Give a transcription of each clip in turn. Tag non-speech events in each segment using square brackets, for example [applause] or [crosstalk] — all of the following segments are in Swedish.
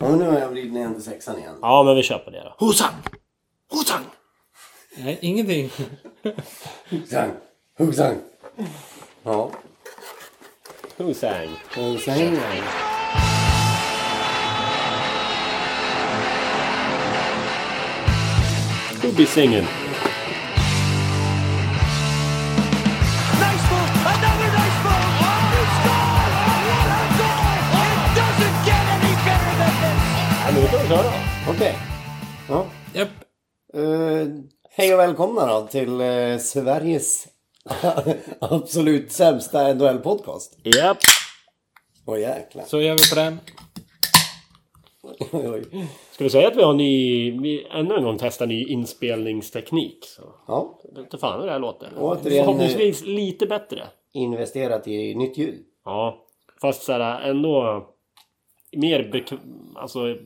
Ja, men nu har jag vridit ner till sexan igen. Ja, men vi kör på det då. Hosang! Hosang! Nej, ingenting. Husang! Husang! Ja. Husang. Husang! Who be singing? Då kan vi köra. Okej. Ja. Japp. Eh, hej och välkomna då till eh, Sveriges [laughs] absolut sämsta NHL-podcast. Japp. Åh jäklar. Så gör vi på den. [laughs] Ska vi säga att vi har ny... Vi ännu en gång testar ny inspelningsteknik. Så. Ja, inte fan hur det här låter. Återigen, Förhoppningsvis lite bättre. investerat i nytt ljud. Ja. Fast så här, ändå... Mer. Alltså...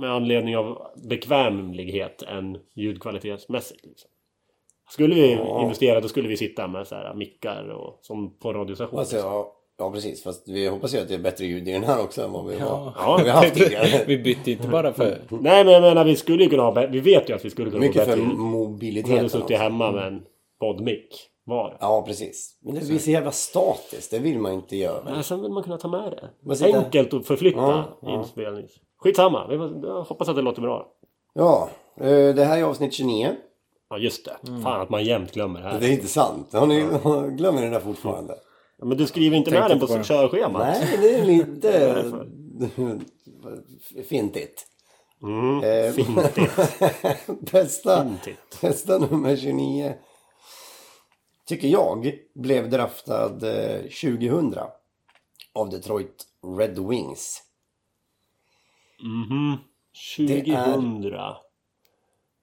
Med anledning av bekvämlighet än ljudkvalitetsmässigt. Liksom. Skulle vi Ja. investera då skulle vi sitta med så här mickar och som på radiostationen. Alltså, ja, ja, precis. Fast vi hoppas ju att det är bättre ljud i den här också än vad vi, har, Ja. vi har haft [laughs] tidigare. vi bytte inte bara för... [laughs] Nej men jag menar vi skulle ju kunna ha Vi vet ju att vi skulle kunna Mycket ha för bättre ljud. Vi hade mobiliteten. suttit också. hemma med en poddmick var. Ja, precis. Men det blir så jävla statiskt. Det vill man inte göra. Men sen vill man kunna ta med det. Enkelt att förflytta Ja, ja. inspelnings... Skitsamma. Jag hoppas att det låter bra. Ja, eh, det här är avsnitt 29. Ja just det. Fan att man jämt glömmer det här. Det är inte sant. Har ni, [laughs] glömmer ni det där fortfarande? Ja, men du skriver inte med Tänkte den på på körschemat? Nej, det är lite [laughs] [laughs] fintigt. Mm, Eh, fintigt. Testa, Fintigt. testa nummer 29. Tycker jag blev draftad eh, 2000 av Detroit Red Wings. Mhm. Det 2000.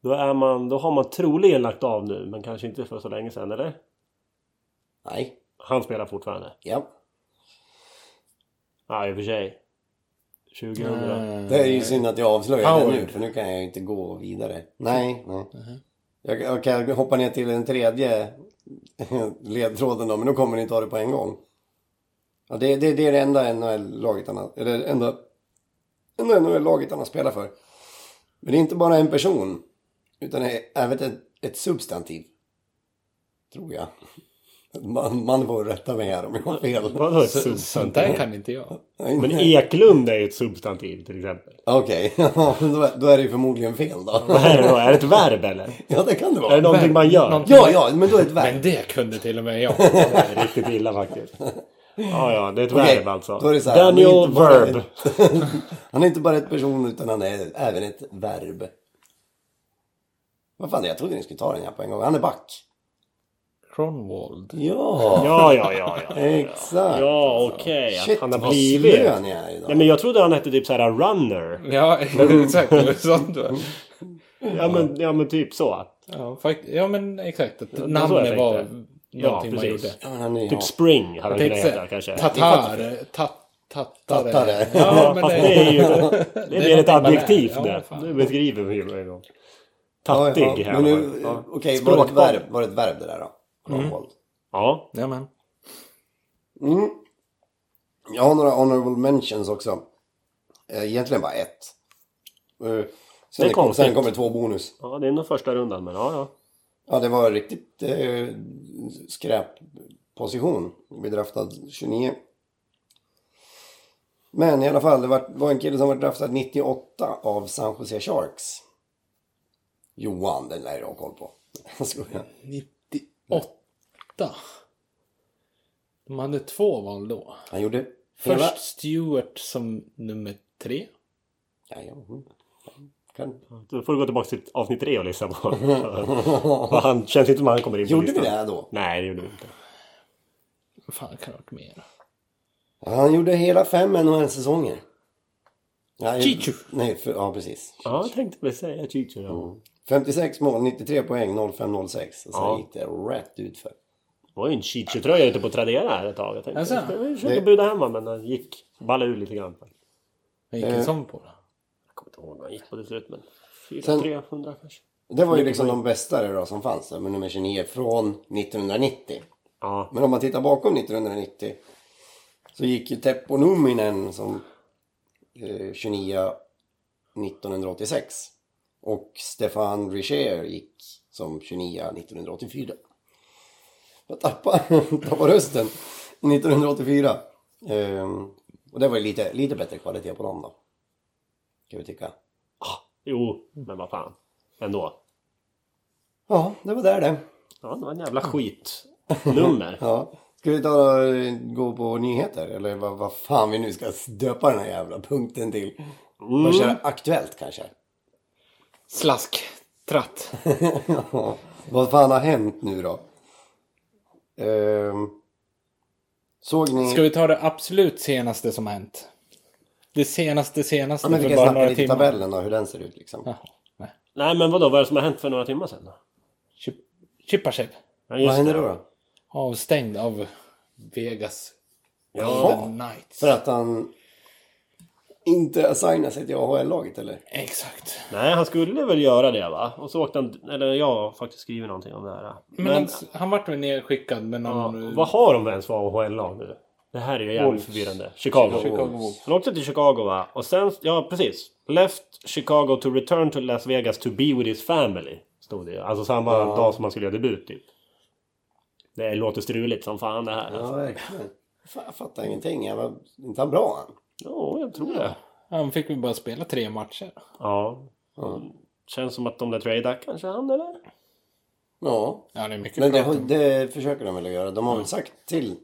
Då, är man, då har man troligen lagt av nu, men kanske inte för så länge sedan, eller? Nej, Han spelar fortfarande. ja. Ja, i och för sig. 2000. Det är ju synd att jag avslöjar det nu för nu kan jag ju inte gå vidare. Nej, nej. Jag, jag kan hoppa ner till den tredje [laughs] ledtråden då, men då kommer ni ta det på en gång. Ja, det, det, det är det enda NHL-laget han har, eller enda, enda NHL-laget han har spelat för. Men det är inte bara en person, utan det är även ett, ett substantiv. Tror jag. Man, man får rätta mig här om jag har fel. Vadå ett Så, sånt substantiv? där kan inte jag. Men Eklund är ju ett substantiv till exempel. Okej, ja, [laughs] då, är- då är det ju förmodligen fel då. Vad är det då? Är det ett verb eller? [laughs] Ja, det kan det Är det vara. någonting man gör? Någonting- Ja, ja, men då är det ett verb. Men det kunde till och med jag. [laughs] Det är riktigt illa faktiskt. Ja, ja, det är ett Okej, verb alltså. då är det så här, han är Daniel inte bara Verb. ett- [laughs] han är inte bara ett person utan han är även ett verb. Vad fan, jag trodde ni skulle ta den här på en gång. Han är back. Kronwald. Ja, Ja, ja, ja, ja. exakt. Ja, okej. att Shit, han har vad blivit... slö ni är idag. Nej, men jag trodde han hette typ såhär runner. Ja, [laughs] exakt. Eller sånt. Ja, men, ja, men typ så. Ja, fakt- ja men exakt. Så jag namnet var tänkte. Ja, precis. gjorde. Ja, men han är, Typ ja. spring hade han kunnat heta kanske. tatar. Tat, tattare. Tattare. Ja, men det, det är ju... Det är ett är. adjektiv Ja, det. fan. Nu beskriver vi ju en gång. Ja, Tattig ja, här. Men nu, ja. okej, var, det ett verb, var det ett verb det där då? Kronwald. Ja. Ja, men. Mm. Jag har några honorable mentions också. Eh, Egentligen bara ett. Eh, Det är Sen, kom, konstigt. sen kommer två bonus. ja, det är nog första rundan, men ja, ja. Ja, det var riktigt eh, skräpposition. Vi draftad 29. Men i alla fall, det var, var en kille som var draftad 98 av San Jose Sharks. Johan, den lär jag ha koll på. [laughs] Jag skojar. 98. De hade två val då. Han gjorde hela... Först Stewart som nummer tre. Ja, ja, mm. Kan... Då får du gå tillbaka till avsnitt tre och lyssna på. Vad han känns inte som han kommer in på Gjorde vi listan. det här då? Nej, det gjorde vi inte. Vad fan kan det ha varit mer? Ja, han gjorde hela fem NHL-säsonger. Ja, Chichu. Nej, för, ja precis. Ja, jag tänkte väl säga Chicho. Ja. 56 mål, 93 poäng, 05-06. Och sen Ja. gick det rätt ut för. Det var ju en Chicho-tröja ute på Tradera här ett tag. Jag tänkte Alltså? jag försöka buda hem honom, men den gick balla ur lite grann. Jag gick Eh. en sån på det. Inte ihåg vad han gick på till slut, men Sen- 400-300 kanske. Det var ju liksom de bästa då som fanns med nummer 29 från 1990. Ja, Men om man tittar bakom 1990 så gick ju Teppo Numinen som eh, 29 1986. Och Stefan Richer gick som 29 1984. Jag tappade, [laughs] tappade rösten 1984. Ehm, och det var ju lite, lite bättre kvalitet på dem då. Kan vi tycka. Jo, men vad fan. Ändå. Ja, det var där det. Ja, det var en jävla skitnummer. [laughs] Ja. Ska vi ta och eh, gå på nyheter? Eller vad, vad fan vi nu ska döpa den här jävla punkten till. Bara köra aktuellt kanske. Slask. Tratt. Ja, [laughs] vad fan har hänt nu då? Ehm, såg ni? Ska vi ta det absolut senaste som har hänt? Det senaste senaste Ja, men vi för kan bara snacka lite timmar. tabellen då, hur den ser ut liksom. Jaha, nej. Nej, men vadå? Vad är det som har hänt för några timmar sedan då? Chip- Chipachep. Ja, Vad händer det. då? då? Avstängd av Vegas. Golden Knights. För att han inte assignar sig till AHL-laget eller? Exakt. Nej, han skulle väl göra det va? Och så åkte han... Eller jag har faktiskt skrivit någonting om det här. Men, Men, han, han vart väl nedskickad med ja, någon... vad har de ens för AHL-lag nu? Det här är ju jävligt Wolves. förvirrande. Chicago. Chicago Wolves. Han åkte till Chicago va? Och sen... Ja, precis. Left Chicago to return to Las Vegas to be with his family. Stod det. Alltså samma Ja. dag som han skulle göra debut typ. Det låter struligt som fan det här. Ja, Alltså. verkligen. Fan, jag fattar ingenting. Jag var inte han bra han? Ja, jag tror det. Han fick väl bara spela tre matcher. Ja. Känns som att de där tradar kanske han eller? Ja. Ja, det är mycket Men det, det försöker de väl att göra. De har väl sagt till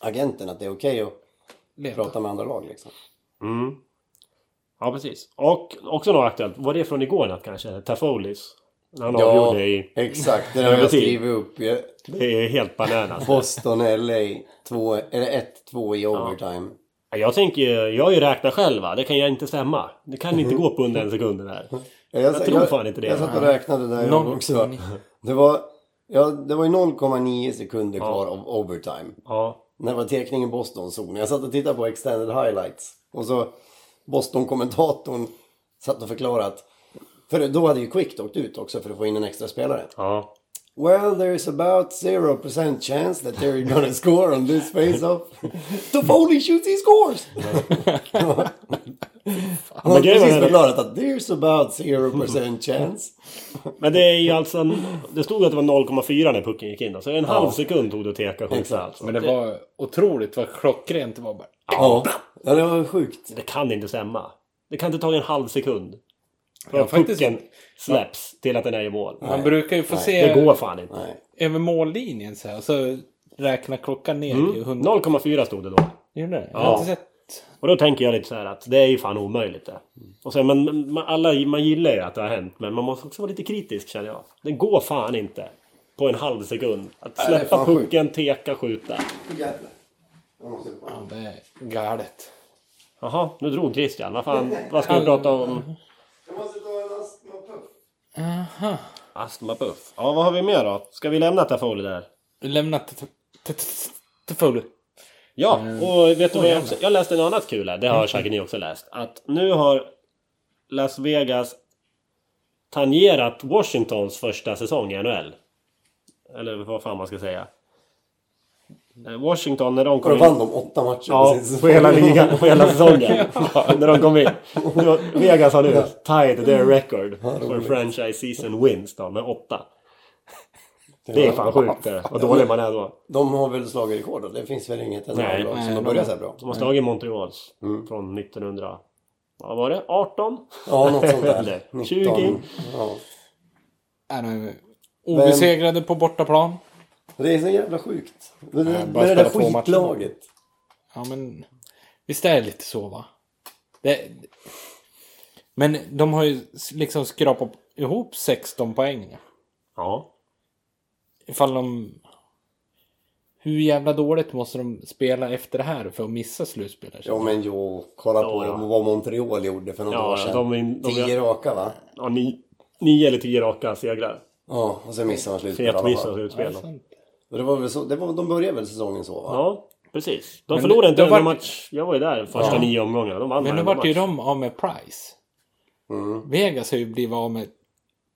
agenten att det är okej att leta. prata med andra lag liksom. Mm. Ja, precis. Och också något aktuellt. Var det från igår natt kanske? Tafolis? När han avgjorde i... exakt. Det har jag skrivit upp. Jag- Det är helt bananas. Boston, LA. Två, eller 1-2 i overtime. Jag tänker jag har ju räknat själv va? Det kan ju inte stämma. Det kan inte gå på under en sekund det där. Jag, Jag tror fan inte det. Jag satt och räknade där jag också. Det var, ja, det var ju 0,9 sekunder kvar av overtime. Ja. När det var tekning i Boston-zon. Jag satt och tittade på extended highlights. Och så Boston-kommentatorn satt och förklarade att... För då hade ju Quick åkt ut också för att få in en extra spelare. Ja. Well, there's about 0% chance that they're gonna [laughs] score on this face-off. Toffoli shoots, he scores! [laughs] [laughs] Han har precis är- förklarat att there's about 0% [laughs] chance. Men det är ju alltså... en- Det stod att det var 0,4 när pucken gick in. Så en halv sekund tog det att teka skjuta alltså. Men det var otroligt vad klockrent det var bara. Ja. ja, det var sjukt. Det kan inte stämma. Det kan inte ta en halv sekund. Från Ja, faktiskt. pucken släpps till att den är i mål. Man brukar ju få se Det går fan inte. Nej. över mållinjen så här. Och så räknar klockan ner Mm. i hundra. 0,4 stod det då. Gjorde det? Jag Ja. har inte sett. Och då tänker jag lite så här att det är ju fan omöjligt det. Och sen, men man, alla, man gillar ju att det har hänt men man måste också vara lite kritisk känner jag. Det går fan inte på en halv sekund. Att Nej, det är släppa fan sjukt. pucken, teka, skjuta. Jävlar. Jag måste... Ja, det är galet. Jaha, nu drog Christian. Vad fan, vad ska vi prata om? Jag måste ta en astmapuff. Aha. Astmapuff. Ja, vad har vi mer då? Ska vi lämna Tafouli där? Lämnat till- full. Ja, Mm. och vet du vad jag också... Jag läste något annat kul här. Det har säkert ni också läst. Att nu har Las Vegas tangerat Washingtons första säsong i NHL. Eller vad fan man ska säga. Eh, Washington när de Och kom då in... vann de åtta matcher Ja, på hela [laughs] ligan, på hela säsongen. [laughs] när de kom in. Vegas har nu tied their record for franchise season wins då, med åtta. Det är fan sjukt det. Vad dålig man är då. De har väl slagit rekord då? Det finns väl inget Nej. NHL-lag som Nej, har de- börjat så här bra? De har slagit Montreals Mm. från 1900... Vad var det? 18? Ja, något sånt där. Eller 19. 20. Ja. Är obesegrade på bortaplan. Det är så jävla sjukt. Det, det, Nej, bara med det där skitlaget. Ja men visst är det lite så va? Det... Men de har ju liksom skrapat ihop 16 poäng. Ja. Ifall de... Hur jävla dåligt måste de spela efter det här för att missa slutspelet? Ja men jo, kolla på Ja. vad Montreal gjorde för några Ja, år sedan. de de är- Tio raka va? ja ni, nio eller tio raka segrar. Ja, och sen missade man slutspel i Fet alla miss fall. av Ja, det var väl så, det var, de började väl säsongen så va? Ja, precis. De Men förlorade inte en var- match. Jag var ju där första Ja. nio omgångarna. De vann Men nu vart ju de av med Price. Mm. Vegas har ju blivit av med...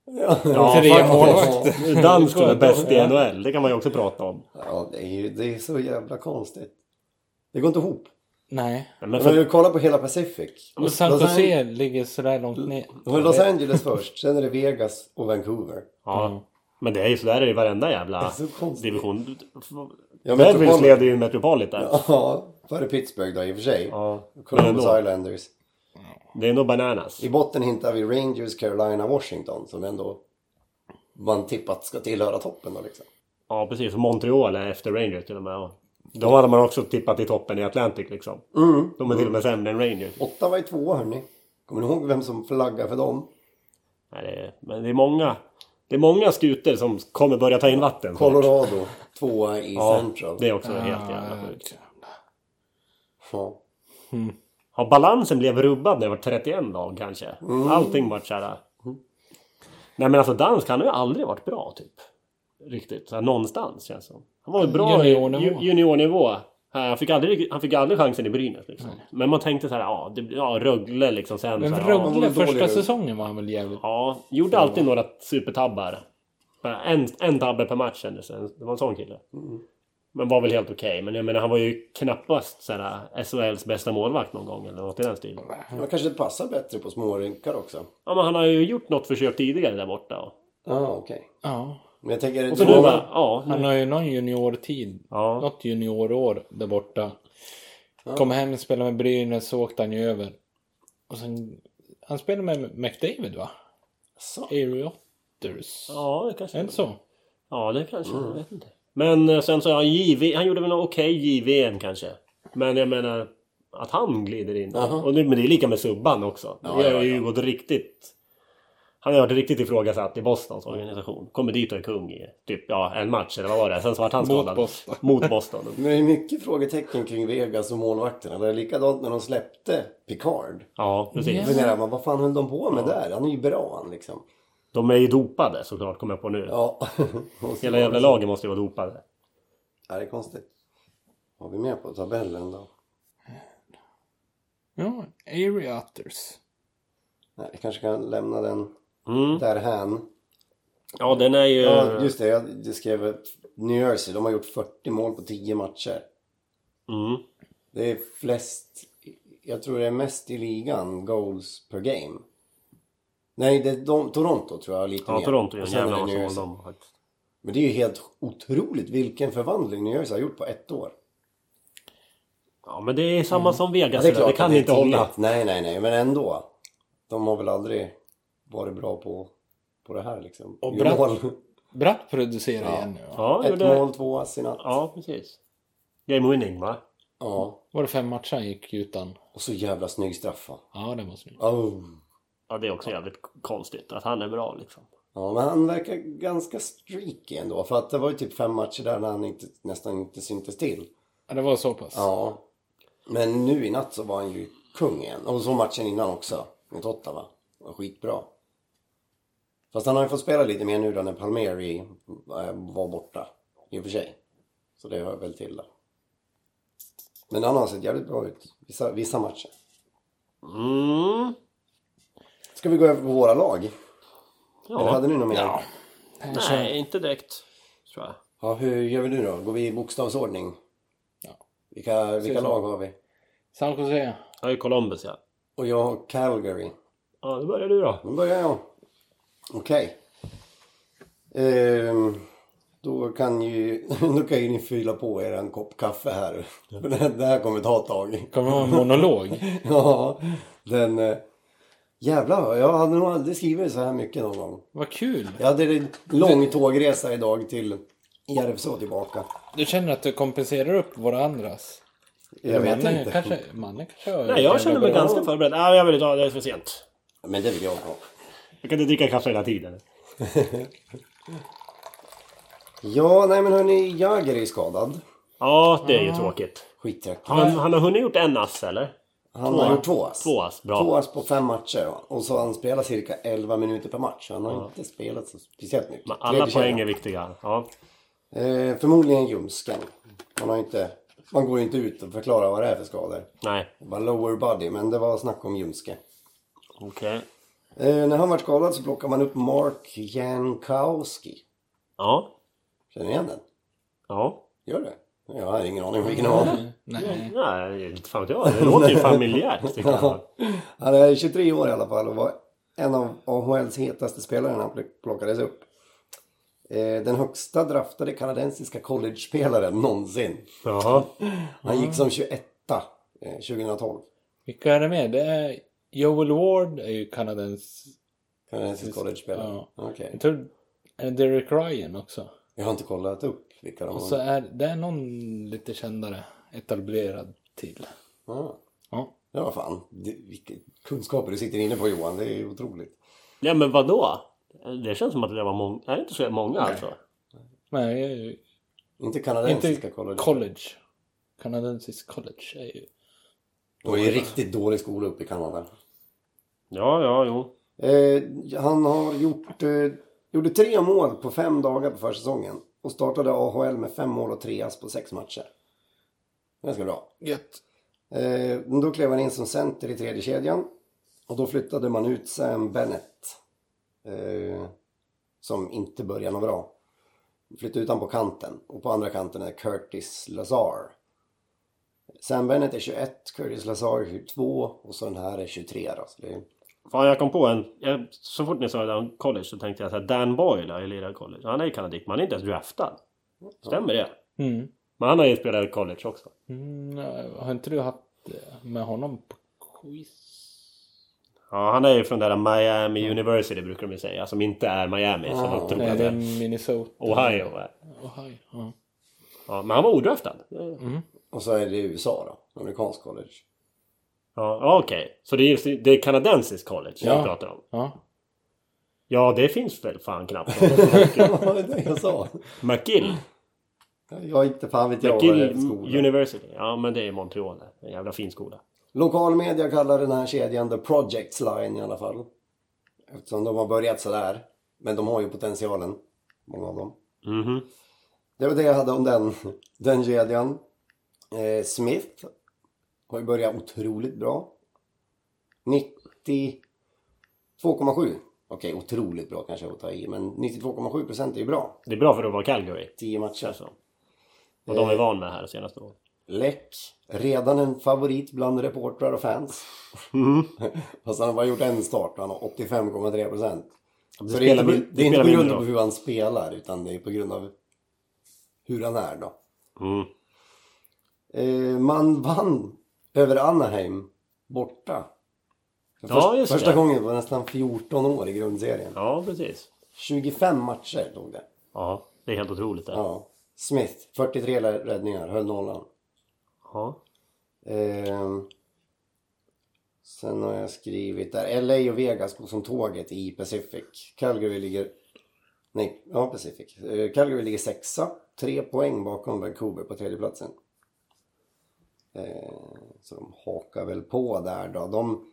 Ja, Ja, Tre målvakter. Dunston är [laughs] bäst i NHL. Det kan man ju också prata om. ja det, är ju, det är så jävla konstigt. Det går inte ihop. Nej. Men Men för, vi kollar på hela Pacific. Och San Los Jose ligger sådär långt ner. An- Los, Angeles först, sen är det Vegas och Vancouver. ja. Men det är ju sådär i varenda jävla så konstigt. division. Ja, Devils leder ju Metropolitan. Ja. Ja, före Pittsburgh då i och för sig. Men Columbus. Islanders. Det är nog bananas. I botten hittar vi Rangers, Carolina, Washington som ändå man tippat ska tillhöra toppen då liksom. Ja precis, Montreal är efter Rangers till och med. Ja. De hade man också tippat i toppen i Atlantic liksom. De är till och med sämre än Rangers. Ottawa är tvåa hörni. Kommer ni ihåg vem som flaggar för dem? Nej, det är, men det är många. Det är många skutor som kommer börja ta in vatten. Colorado, tvåa i Ja, Central. det är också helt jävla sjukt. Ja. Ja, balansen blev rubbad när det var 31 dag kanske. Mm. Allting var såhär... Nej men alltså dansk han har ju aldrig varit bra typ. Riktigt. Så här, någonstans känns det som. Han var ju bra Juniornivå. i ju- juniornivå. Han fick, aldrig, han fick aldrig chansen i Brynäs liksom. Men man tänkte så här, ja, det, ja Rögle liksom sen. Men så här, ja, Rögle dålig första säsongen var han väl jävligt... ja, gjorde alltid några supertabbar. En, en tabbe per match kändes det. Det var en sån kille. Men var väl helt okej. Men jag menar han var ju knappast såhär SHLs bästa målvakt någon gång eller något i den stilen. Man kanske passar bättre på små rinkar också. Ja men han har ju gjort något försök tidigare där borta. Och, Ja, okej. Ja. Men jag tänker... och så nu bara, ja. Han har ju någon juniortid. ja. Något juniorår där borta. Kom hem, spelade med Brynäs, så åkte han ju över. Och sen... Han spelade med McDavid va? Så. Avery Otters. Ja, det kanske Är det inte så? Ja, det kanske. Jag vet inte. Men eh, sen så har han JV, han gjorde väl en okej JVM kanske. Men jag menar att han glider in. Jaha. Och det, men det är lika med Subban också. Ja, det har ja, ju ja. gått riktigt... Han har varit riktigt ifrågasatt i Bostons organisation. Kommer dit och är kung i typ ja, en match eller vad var det? Sen så vart han Mot skadad. Boston. Mot Boston. Men det är mycket frågetecken kring Vegas och målvakterna. Det är likadant när de släppte Picard. Ja, precis. Ja. Funderar man, vad fan höll de på med där? Han är ju bra han liksom. De är ju dopade såklart, kommer jag på nu. Ja. [laughs] Hela jävla laget måste ju vara dopade. Ja, det är konstigt. Har vi med på tabellen då? Ja, Avery Otters. Nej, vi kanske kan lämna den Mm. därhän. Ja, den är ju... Ja, just det. Jag skrev att New Jersey, de har gjort 40 mål på 10 matcher. Mm. Det är flest, jag tror det är mest i ligan, goals per game. Nej, det är de, Toronto tror jag lite Ja, mer. Toronto är Och en jävla det massa New mål Jersey. de faktiskt. Men det är ju helt otroligt vilken förvandling New Jersey har gjort på ett år. Ja, men det är samma som Vegas. det, är det, klart kan att är inte hålla. tidigt. Nej, nej, nej, men ändå. De har väl aldrig varit bra på, på det här liksom. Och Gör Bratt- mål. Bratt producerar igen nu va? Ja, Ett gjorde... mål, två ass i natt. Ja, precis. Game winning va? Ja. Var det fem matcher han gick utan? Och så jävla snygg straffa. Ja, det var snyggt. Oh. Ja, det är också jävligt konstigt att han är bra liksom. Ja, men han verkar ganska streaky ändå. För att det var ju typ fem matcher där när han inte, nästan inte syntes till. Ja, det var så pass. Ja. Men nu i natt så var han ju kung igen. Och så matchen innan också. Mot Ottawa. Det var skitbra. Fast han har ju fått spela lite mer nu då när Palmieri eh, var borta. I och för sig. Så det hör väl till där. Men han har sett jävligt bra ut. Vissa, vissa matcher. Mm. Ska vi gå över på våra lag? Eller Ja. hade ni något mer? Ja. Nej, inte direkt. Tror jag. Ja, hur gör vi nu då? Går vi i bokstavsordning? Ja. Vilka, vilka lag har vi? San Jose. Jag är Columbus ja. Och jag har Calgary. Ja, då börjar du då. Då börjar jag. Okej. Ehm, då kan ju [laughs] då kan ju ni fylla på er en kopp kaffe här. [laughs] Det här, det kommer ta ett tag. Kommer du ha en monolog? [laughs] Ja, den... Jävlar, jag hade nog aldrig skrivit så här mycket någon gång. Vad kul. Jag hade en lång tågresa idag till Järvsö och tillbaka. Du känner att du kompenserar upp våra andras? Jag vet Mannen inte. Kanske, mannen kanske har Nej, jag känner mig ganska förberedd. Ja, jag vill ta det är för sent. Men det vill jag ha. Jag kan inte dricka kaffe hela tiden. [laughs] Ja, nej men hörni, Jagger är skadad. Ja, det är ju tråkigt. Skittråkigt. Han, han har hunnit gjort en ass eller? Han har gjort två ass. Två ass, bra. Två ass på fem matcher. Och så han spelat cirka 11 minuter per match. Han har inte spelat så speciellt mycket. Men alla Tredje poäng är viktiga. Ja. Eh, förmodligen ljumsken. Man har inte... Man går ju inte ut och förklarar vad det är för skador. Nej, Det var lower body, men det var snack om ljumske. okej. Eh, när han var skadad så plockar man upp Mark Jankowski. Ja. Känner ni igen den? Ja. Gör det? Jag har ingen aning om vilken av. Nej. Nej, inte fan vet jag. Det låter ju familjärt tycker jag. [laughs] Han är 23 år i alla fall och var en av AHLs hetaste spelare när han pl- plockades upp. Eh, Den högsta draftade kanadensiska college-spelaren någonsin. Jaha. Han gick som 21 eh, 2012. Vilka är det med? Det är Joel Ward är ju kanadens... Kanadensisk college-spelare. Ja. Okej. Jag tror är det Derek Ryan också. Jag har inte kollat upp vilka de Och så är det är någon lite kändare etablerad till. Ja. Ja. Ja, vad fan. Det, vilka kunskaper du sitter inne på Johan. Det är ju otroligt. Ja men vadå? Det känns som att det var många. Är det inte så många alltså? Nej, Inte kanadensiska inte college. college. Kanadensisk college är ju... Det var ju riktigt dålig skola uppe i Kanada. Ja, ja, jo. Eh, han har gjort, eh, gjorde tre mål på fem dagar på försäsongen. Och startade AHL med fem mål och tre ass på sex matcher. Ganska bra. Gött. Eh, då klev han in som center i tredje kedjan. Och då flyttade man ut Sam Bennett. Eh, som inte började något bra. Flyttade ut han på kanten. Och på andra kanten är Curtis Lazar. Sam Bennett är 21, Curtis Lazar är 22 och så den här är 23 då. Så det är... Fan, jag kom på en. Jag, så fort ni sa det om college så tänkte jag så här, Dan Boyle har ju lirat college. Han är ju kanadick, men han är inte ens draftad. Stämmer det? Mm. Men han har ju spelat college också. Mm, nej, har inte du haft eh, med honom på quiz? Ja, han är ju från där Miami University brukar de ju säga. Som inte är Miami. som Ja, de tror Nej, att det det är. Minnesota. Ohio. Ohio. Ja. Ja, men han var odraftad. Och så är det USA då, amerikansk college. Ja, okej. Så det är, det är kanadensiskt college Ja. vi pratar om? ja. Ja, det finns väl fan knappt. [laughs] Det var det jag sa. McGill. Jag inte fan vet jag vad det är McGill skola. University. Ja, men det är Montreal. En jävla fin skola. Lokalmedia kallar den här kedjan The Projects Line i alla fall. Eftersom de har börjat sådär. Men de har ju potentialen, många av dem. Mhm. Det var det jag hade om den, den kedjan. Eh, Smith har ju börjat otroligt bra. 92,7. Okej, otroligt bra kanske jag ta i. Men 92,7 procent är ju bra. Det är bra för att vara Calgary. 10 matcher. Alltså. Och de är van med det här senaste året. Läck, redan en favorit bland reportrar och fans. [laughs] Fast han har bara gjort en start och han har 85,3 procent. Så det är inte, det det är inte på grund av hur han spelar utan det är på grund av hur han är då. Mm. Eh, man vann över Anaheim borta. För Ja, först- just första det. gången på nästan 14 år i grundserien. Ja, precis. 25 matcher tog det. Ja, det är helt otroligt det. Ja. Smith, 43 räddningar, höll nollan. ja. Ehm, sen har jag skrivit där. LA och Vegas går som tåget i Pacific. Calgary ligger... Nej, ja Pacific. Eh, Calgary ligger sexa. Tre poäng bakom Vancouver på tredjeplatsen. Ehm, så de hakar väl på där då. De,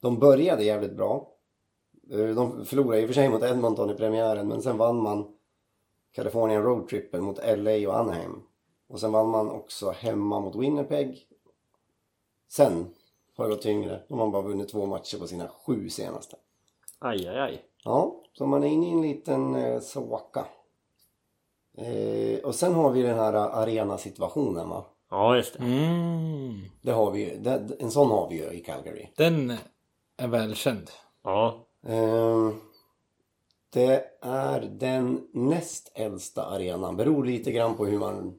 de började jävligt bra. Eh, de förlorade i och för sig mot Edmonton i premiären men sen vann man California roadtrippen mot LA och Anaheim. Och sen vann man också hemma mot Winnipeg. Sen har det gått tyngre. De har bara vunnit två matcher på sina sju senaste. Aj, aj, aj. Ja, så man är inne i en liten eh, svacka. Eh, och sen har vi den här arenasituationen va. Ja, just det. Mm. Det har vi ju. Det, en sån har vi ju i Calgary. Den är välkänd. Ja. Eh, det är den näst äldsta arenan. Beror lite grann på hur man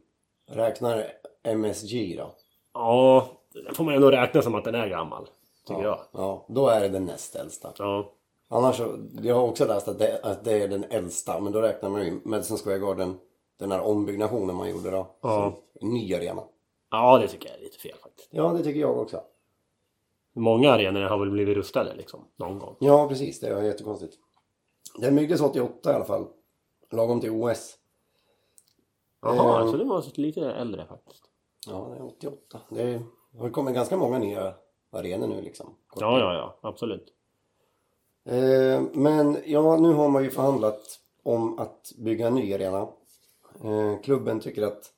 räknar MSG då. Ja, det får man ändå räkna som att den är gammal. Tycker jag. Ja, då är det den näst äldsta. Ja. Annars så, jag har också läst att det, att det är den äldsta, men då räknar man ju Madison Square Garden, den här ombyggnationen man gjorde då. Ja. som en ny arena. Ja, det tycker jag är lite fel faktiskt. Ja, det tycker jag också. Många arenor har väl blivit rustade liksom, någon gång. Ja, precis. Det är jättekonstigt. Den byggdes 88 i alla fall. Lagom till OS. Jaha, Ehm. så det var lite äldre faktiskt. Ja, det är 88. Det har kommit ganska många nya arenor nu liksom. Ja, ja, ja, absolut. Eh, men ja, nu har man ju förhandlat om att bygga en ny arena. Eh, klubben tycker att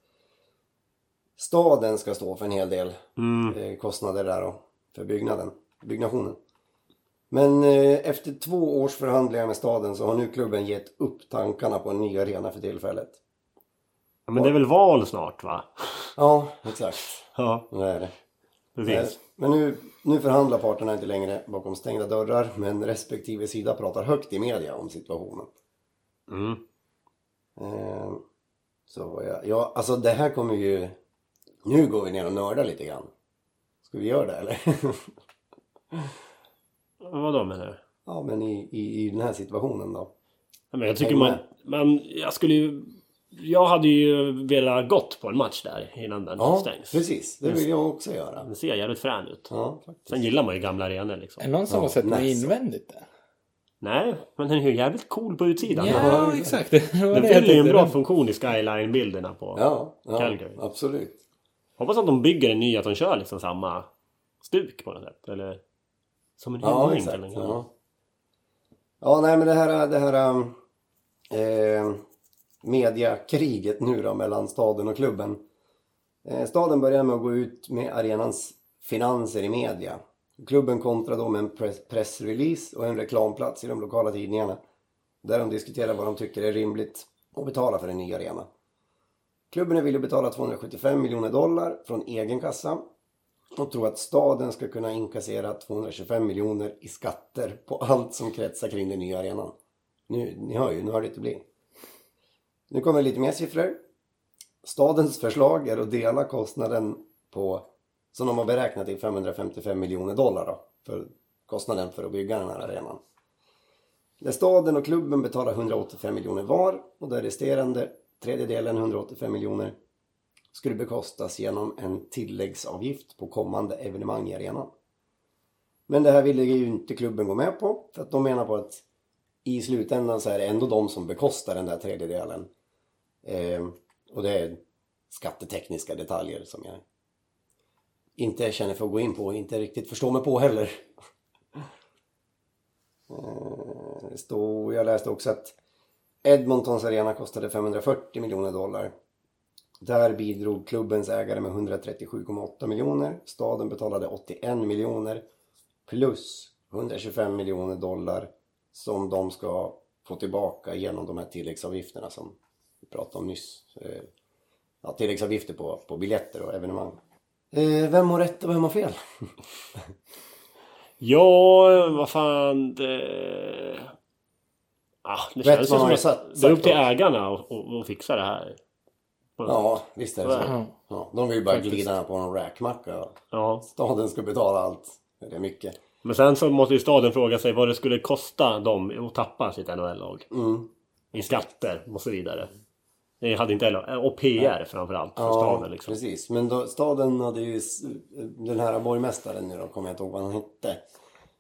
staden ska stå för en hel del Mm. eh, kostnader där då, för byggnaden, byggnationen. Men eh, efter två års förhandlingar med staden så har nu klubben gett upp tankarna på en ny arena för tillfället. Ja, men det är väl val snart va? [laughs] Ja, exakt. Ja, Det är det. precis. Men nu, nu förhandlar parterna inte längre bakom stängda dörrar men respektive sida pratar högt i media om situationen. Mm. Eh, så ja, ja, alltså det här kommer ju... Nu går vi ner och nördar lite grann. Ska vi göra det eller? [laughs] Vad då menar du? ja, men i, i, i den här situationen då. Ja, men jag tycker man... Men jag skulle ju... Jag hade ju velat gått på en match där innan den Ja, stängs. precis. Det vill jag också göra. Den ser jävligt frän ut. Ja, faktiskt. Sen gillar man ju gamla arenor liksom. Är det någon som Ja, har sett något nice. invändigt där? Nej, men den är ju jävligt cool på utsidan. Ja, exakt. [laughs] Den fyller ju en bra Den- funktion i skyline-bilderna på... Ja, ja Calgary. absolut. Hoppas att de bygger en ny, att de kör liksom samma stuk på något sätt. Eller som en Ja, hyllning till den. Ja. ja, nej men det här, det här um, eh, mediakriget nu då mellan staden och klubben. Eh, staden börjar med att gå ut med arenans finanser i media. Klubben kontrar då med en press, pressrelease och en reklamplats i de lokala tidningarna. Där de diskuterar vad de tycker är rimligt att betala för en ny arena. Klubben är villig att betala 275 miljoner dollar från egen kassa och tror att staden ska kunna inkassera 225 miljoner i skatter på allt som kretsar kring den nya arenan. Nu, ni hör ju, nu har det inte bli. Nu kommer lite mer siffror. Stadens förslag är att dela kostnaden på, som de har beräknat till 555 miljoner dollar då, för kostnaden för att bygga den här arenan. Där staden och klubben betalar 185 miljoner var och där resterande tredjedelen, 185 miljoner, skulle bekostas genom en tilläggsavgift på kommande evenemang i arenan. Men det här ville ju inte klubben gå med på för att de menar på att i slutändan så är det ändå de som bekostar den där tredjedelen. Eh, och det är skattetekniska detaljer som jag inte känner för att gå in på och inte riktigt förstår mig på heller. [laughs] Eh, det stod, jag läste också att Edmontons arena kostade 540 miljoner dollar. Där bidrog klubbens ägare med 137,8 miljoner. Staden betalade 81 miljoner plus 125 miljoner dollar som de ska få tillbaka genom de här tilläggsavgifterna som vi pratade om nyss. Eh, ja, tilläggsavgifter på, på biljetter och evenemang. Eh, vem har rätt och vem har fel? [laughs] Ja, vad fan. Det... Ah, det Vet känns som att sagt- det är upp till ägarna att fixa det här. Ja, visst är det så. Ja. Ja, de vill ju bara Faktiskt. glida på någon räkmacka. Ja. Staden ska betala allt. Det är mycket. Men sen så måste ju staden fråga sig vad det skulle kosta dem att tappa sitt NHL-lag. Mm. I skatter och så vidare. Det hade inte heller... Och PR framförallt för Ja, staden liksom. precis. Men då, staden hade ju... Den här borgmästaren nu då, kommer jag inte ihåg vad han hette.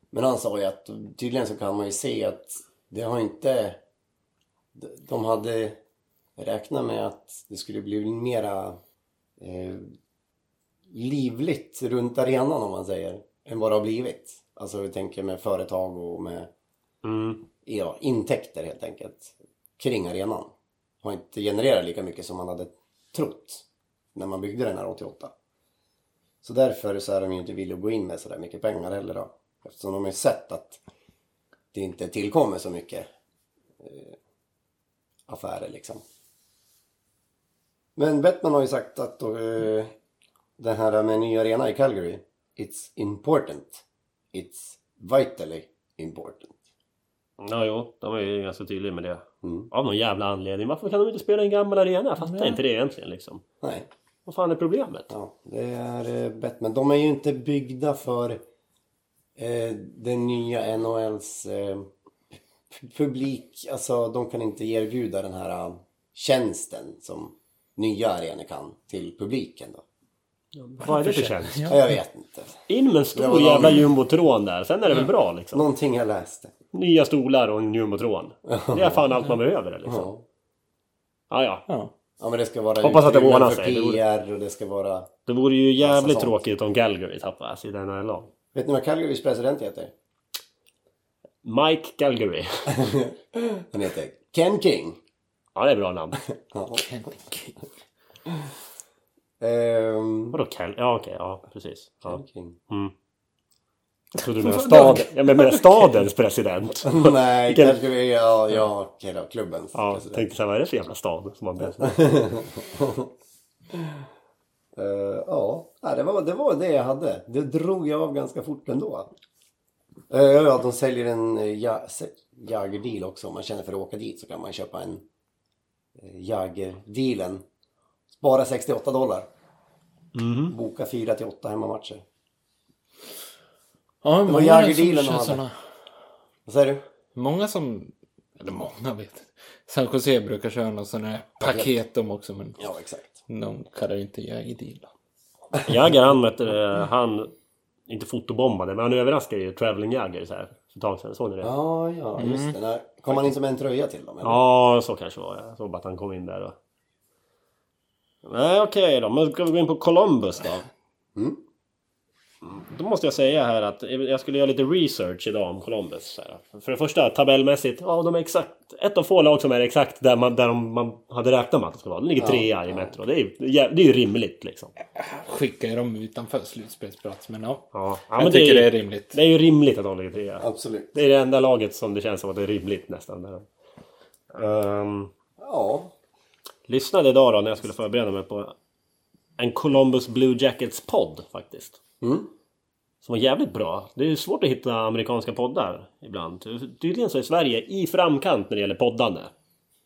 Men han sa ju att tydligen så kan man ju se att det har inte... de- De hade räknat med att det skulle bli mera eh, livligt runt arenan om man säger. Än vad det har blivit. Alltså vi tänker med företag och med Mm. ja, intäkter helt enkelt kring arenan. Har inte genererat lika mycket som man hade trott när man byggde den här 88. Så därför så är de ju inte villiga att gå in med så där mycket pengar heller då. Eftersom de har sett att det inte tillkommer så mycket eh, affärer liksom. Men Bettman har ju sagt att eh, den här med ny arena i Calgary, it's important. It's vitally important. Ja, jo. De är ju ganska tydliga med det. Mm. Av någon jävla anledning. Varför kan de inte spela i en gammal arena? Jag fattar inte det egentligen liksom. Nej, Vad fan är problemet? Ja, det är eh, Batman. De är ju inte byggda för eh, den nya NHLs eh, pu- publik. Alltså de kan inte erbjuda den här eh, tjänsten som nya arenor kan till publiken då. Vad är det för tjänst? Ja. Jag vet inte. In med en Det stor någon- jävla jumbotron där. Sen är det väl bra liksom. Någonting jag läste. Nya stolar och en jumbotron. Det är fan allt man behöver liksom. Ja. Ja, ja. Ja. ja men det ska vara Hoppas att det ordnar sig. Det PR och det ska vara... Det vore ju jävligt tråkigt om Calgary tappar sig i den här lag. Vet ni vad Calgarys president heter? Mike Calgary. [laughs] Han heter Ken King. Ja, det är bra namn. Ja. Ehm, Vadå Cal... Ja, okej. Ja, precis. Ja. Ken King. Mm. Jag trodde du menade stad, jag menar stadens president. [laughs] Nej, Vilken- kanske vi... Ja, ja okej då. Klubbens. Ja, president. tänkte såhär, vad är det för jävla stad som har president? [laughs] Eh, ja, det var, det var det jag hade. Det drog jag av ganska fort ändå. Uh, ja, de säljer en uh, ja, Jagger-deal också. Om man känner för att åka dit så kan man köpa en uh, Jagger-dealen. Spara 68 dollar. Boka 4 till 8 hemmamatcher. Ja, var många Jagger-dealen som de kör såna- Vad säger du? Många som... Eller många vet. San Jose brukar köra någon sån här paket de också men Ja, exakt. De kallar inte Jagger-deal. Jagger han, vet du, han, inte fotobombade, men han överraskade ju Traveling Jagger så här för ett tag sedan. Såg ni det? Ja, ja, just det. När, kom han in som en tröja till dem? eller? Ja, så kanske var det. Jag såg bara att han kom in där och... Nej, okej då. Men ska vi gå in på Columbus då? Mm. Då måste jag säga här att jag skulle göra lite research idag om Columbus. För det första, tabellmässigt, ja de är exakt... Ett av få lag som är exakt där man, där de, man hade räknat med att de skulle vara. De ligger trea i Metro. Det är, ju- det är ju rimligt liksom. Skickar ju dem utanför slutspelsplats men ja. Ja, ja jag men tycker det, det är, är rimligt. det är ju rimligt att de ligger trea. Absolut. Det är det enda laget som det känns som att det är rimligt nästan. Där. Ehm, Ja. lyssnade idag då när jag skulle förbereda mig på en Columbus Blue Jackets podd faktiskt. Mm. Som var jävligt bra. Det är svårt att hitta amerikanska poddar ibland. Tydligen så är Sverige i framkant när det gäller poddande.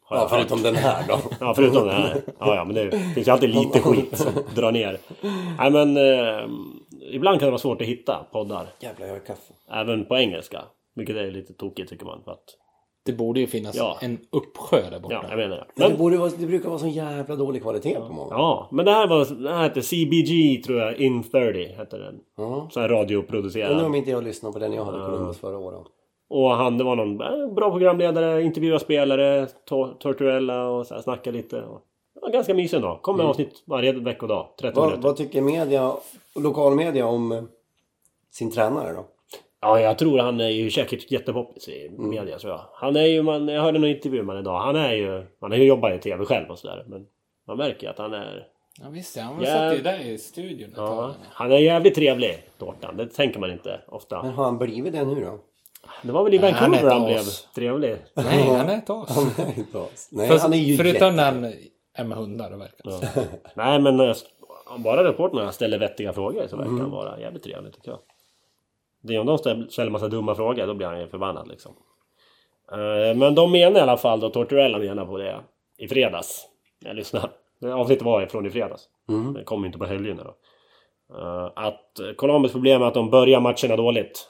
Ja, förutom den här då. [laughs] Ja, förutom det här. Ja, ja, men det finns ju alltid lite skit som drar ner. Nej, men eh, ibland kan det vara svårt att hitta poddar. Jävlar, jag har kaffe. Även på engelska. Vilket är lite tokigt tycker man. För att, Det borde ju finnas Ja. en uppsjö där borta. ja, jag menar det. Men det, borde vara, det brukar vara så jävla dålig kvalitet på många. ja, men det här var, det här hette CBG tror jag, In 30 hette den. Ja. Sån här Undrar radioproducerad. om inte jag lyssnade på den jag hade i Columbus förra året. Och han, det var någon eh, bra programledare, intervjua spelare, to- Tortorella och så här, snacka lite. Och, det var ganska mysigt ändå. Kom med avsnitt varje veckodag, 30 Vad, minuter. vad tycker media, lokalmedia om eh, sin tränare då? Ja, jag tror han är ju säkert jättepoppis i media tror jag. Han är ju, man, jag hörde någon intervju med honom idag. Han är ju, han har ju jobbat i TV själv och sådär. Men man märker ju att han är, Ja visst ja, han Ja. satt ju där i studion ett ja, tag. han är jävligt trevlig, Tårtan. Det tänker man inte ofta. Men har han blivit det nu då? Det var väl i han är Vancouver ett han blev as. trevlig. Nej, han är ett as. Nej, inte alls. Nej, Fast han är ju förutom när han är med hundar och verkar Ja. Nej men om bara reportrarna ställer vettiga frågor så verkar han vara jävligt trevlig tycker jag. Det är om de ställer massa dumma frågor då blir han ju förbannad liksom. Eh, Men de menar i alla fall då, Tortorella menar på det i fredags. Jag lyssnade. Avsnittet var från i fredags. Mm. Det kom inte på helgerna då. Eh, Att Columbus problem är att de börjar matcherna dåligt.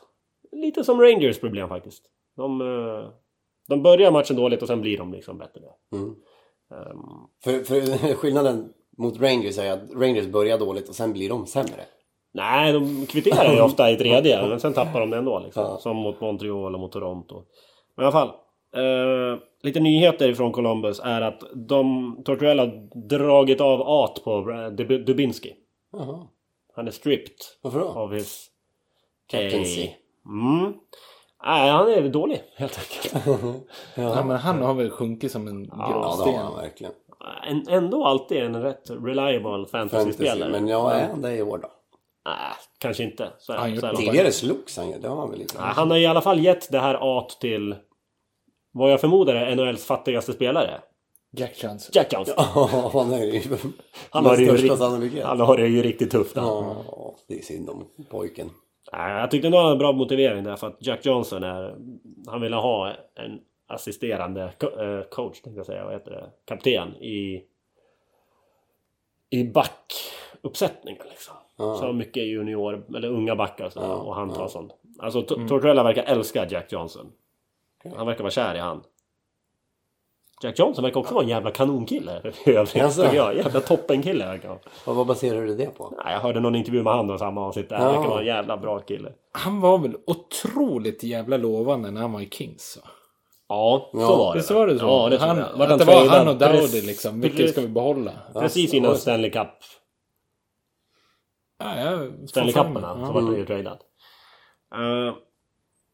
Lite som Rangers problem faktiskt. De, eh, de börjar matchen dåligt och sen blir de liksom bättre. Mm. Ehm, För, för [laughs] skillnaden mot Rangers är att Rangers börjar dåligt och sen blir de sämre. Nej, de kvitterar ju [clears throat] ofta i tredje, men sen tappar de det ändå. Liksom. Ja. Som mot Montreal och mot Toronto. Men i alla fall. Eh, lite nyheter från Columbus är att de, Tortorella har dragit av at på eh, Dub- Dubinski. Jaha. Han är stripped Varför då? av his... Captaincy. Mm. Nej, han är dålig helt enkelt. [laughs] Ja, men han har väl sjunkit som en Ja, gråsten. han verkligen. En, ändå alltid en rätt reliable Fantasy, fantasy-spelare. men ja, är han det i år då? Nej, kanske inte. Så, Han så. Tidigare slogs han ju, det har han väl inte? Nej, Han har i alla fall gett det här at till vad jag förmodar är NHLs fattigaste spelare. Jack Johnson. Jack Johnson. Ja, [laughs] han är ju [laughs] Han har, ju största rikt- sannolikhet. han har det ju riktigt tufft. han. Ja, det är synd om pojken. Nej, Jag tyckte ändå han hade en bra motivering där för att Jack Johnson är... Han ville ha en assisterande eh, coach, tänkte jag säga. Vad heter det? Kapten i... I backuppsättningen liksom. Ja. Så mycket junior, eller unga backar och, så, Ja, och han tar ja. sånt. Alltså T- Tortorella verkar älska Jack Johnson. Han verkar vara kär i han. Jack Johnson verkar också vara en jävla kanonkille. [laughs] tycker jag. Jävla toppenkille verkar han. Och vad baserar du det på? Nej, jag hörde någon intervju med han och samma avsnitt där. Han Ja. verkar vara en jävla bra kille. Han var väl otroligt jävla lovande när han var i Kings va? Ja, så Ja. var det. Visst var det så? Ja, det han, jag. att det var han och Dowdy liksom. Vilken ska vi behålla? Precis innan Stanley Cup. Ja, jag Stanley Cupen Ja. vart han ju tradad. Eh,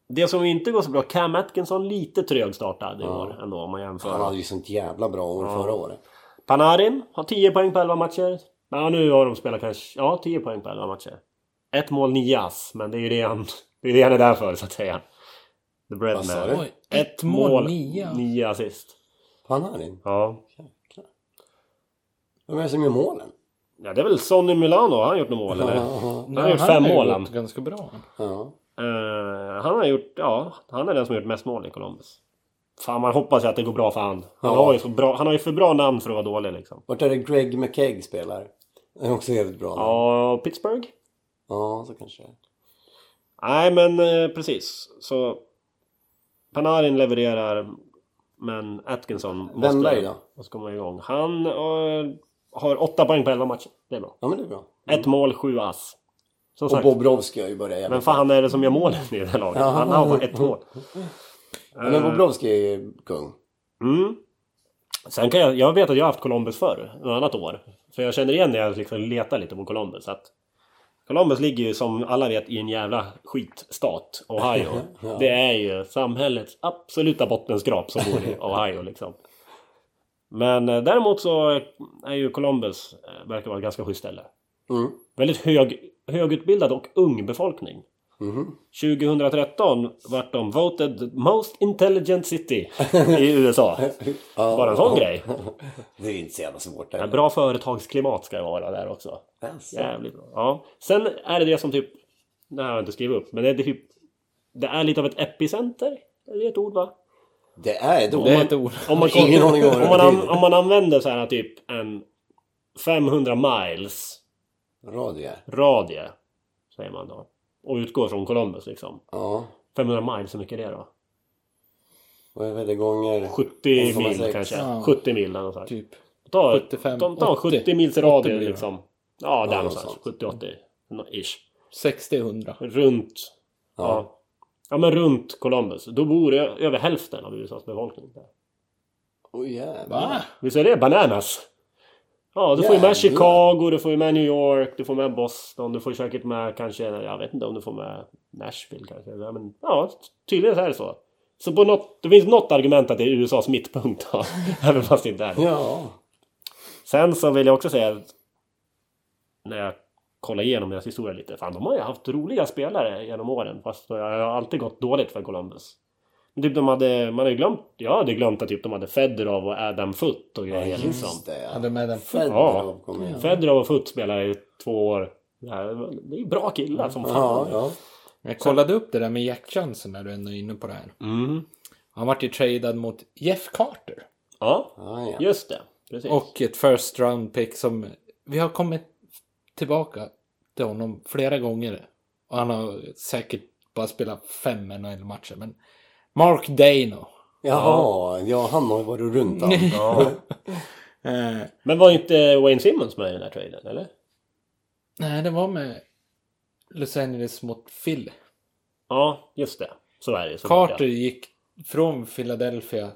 det som inte går så bra, Cam Atkinson lite trögstartad i år ändå om man jämför. Han hade ju sånt jävla bra år förra året. Panarin har 10 poäng på 11 matcher. Ja, nu har de spelat kanske... Ja, 10 poäng på 11 matcher. Ett mål, 9 ass. Men det är ju det han Det är det han är där för så att säga. The Vad sa Breadman. du? Ett mål, nio. nio assist. Panarin? Ja. Vem är det som gör målen? Ja, det är väl Sonny Milano. Har han gjort några mål eller? Han har gjort fem mål han. ganska bra. Ja. Eh, han har gjort, ja, han är den som har gjort mest mål i Columbus. Fan man hoppas ju att det går bra för han. Han, Ja. har, ju så bra, han har ju för bra namn för att vara dålig liksom. Vart är det Greg McKegg spelar? Det är också jävligt bra. Ja, Pittsburgh? ja, så kanske. Nej men eh, precis. Så Panarin levererar men Atkinson måste, Wennberg då? måste komma igång. Han eh, har åtta poäng på 11 matcher. Det är bra. Ja, men det är bra. Ett mål, sju ass. Som Och Bobrovski har ju börjat jävligt vem fan är det som gör målen i det här laget? Ja. Han har bara ett mål. bra. Men Bobrovski är kung. Mm. Sen kan jag, jag vet att jag har haft Columbus förr, något annat år. För jag känner igen när jag liksom letar lite på Columbus att Columbus ligger ju som alla vet i en jävla skitstat, Ohio. [laughs] Ja. Det är ju samhällets absoluta bottenskrap som bor i [laughs] Ohio liksom. Men eh, däremot så är ju Columbus, eh, verkar vara ett ganska schysst ställe. Mm. Väldigt hög, högutbildad och ung befolkning. Mhm. 2013 vart de voted most intelligent city i USA. [laughs] Bara en sån grej. [laughs] Det är inte så jävla svårt. Ja, bra företagsklimat ska det vara där också. Alltså. Jävligt bra. Ja. Sen är det det som typ... Det här har jag inte skrivit upp. Men det är typ... Det är lite av ett epicenter. Är det ett ord va? Det är ett ord. Det är ett ord. Om man, [laughs] Ingen aning om man, an, om man använder så här typ en 500 miles Radio. radie. Säger man då. Och utgår från Columbus liksom. Ja. 500 miles, hur mycket är det då? Vad är det gånger? 70 1,6. mil kanske. Ja. 70 mil där någonstans. Typ. Ta, 75, de tar 80. 70 mils 80 radie liksom. Ja, där Ja, någonstans. något sånt. 70-80. Nå- Ish. 60-100. Runt... Ja. Ja. Ja. men runt Columbus. Då bor över hälften av USAs befolkning där. Oj jävlar. Va? Visst är det bananas? Ja, du får ju med Chicago, du får ju med New York, du får med Boston, du får säkert med kanske, jag vet inte om du får med Nashville kanske. Ja, men ja, tydligen så är det så. Så på något, det finns något argument att det är USAs mittpunkt då. [laughs] Även fast det inte är det. Ja. Sen så vill jag också säga att när jag kollar igenom deras historia lite. Fan, de har ju haft roliga spelare genom åren. Fast det har alltid gått dåligt för Columbus. Men typ de hade, man hade ju glömt, jag hade glömt att typ de hade Fedorov och Adam Foot och grejer liksom. Just det. Hade med den Fedorov kom igen. Fedorov och Foot spelade i två år. Det är ju bra killar som Ja, fan. ja. Jag kollade upp det där med Jack Johnson när du ändå är inne på det här. Mm. Han vart ju tradad mot Jeff Carter. Ja, Ja, ja. just det. Precis. Och ett first round pick som... Vi har kommit tillbaka till honom flera gånger. Och han har säkert bara spelat fem NHL-matcher. Men Mark Dano. Jaha, ja han har ju varit runt [laughs] allt. Ja. [laughs] Eh, Men var inte Wayne Simmons med i den här traden, eller? nej, det var med Los Angeles mot Philly. Ja, just det. Så är det. såklart, Carter gick från Philadelphia.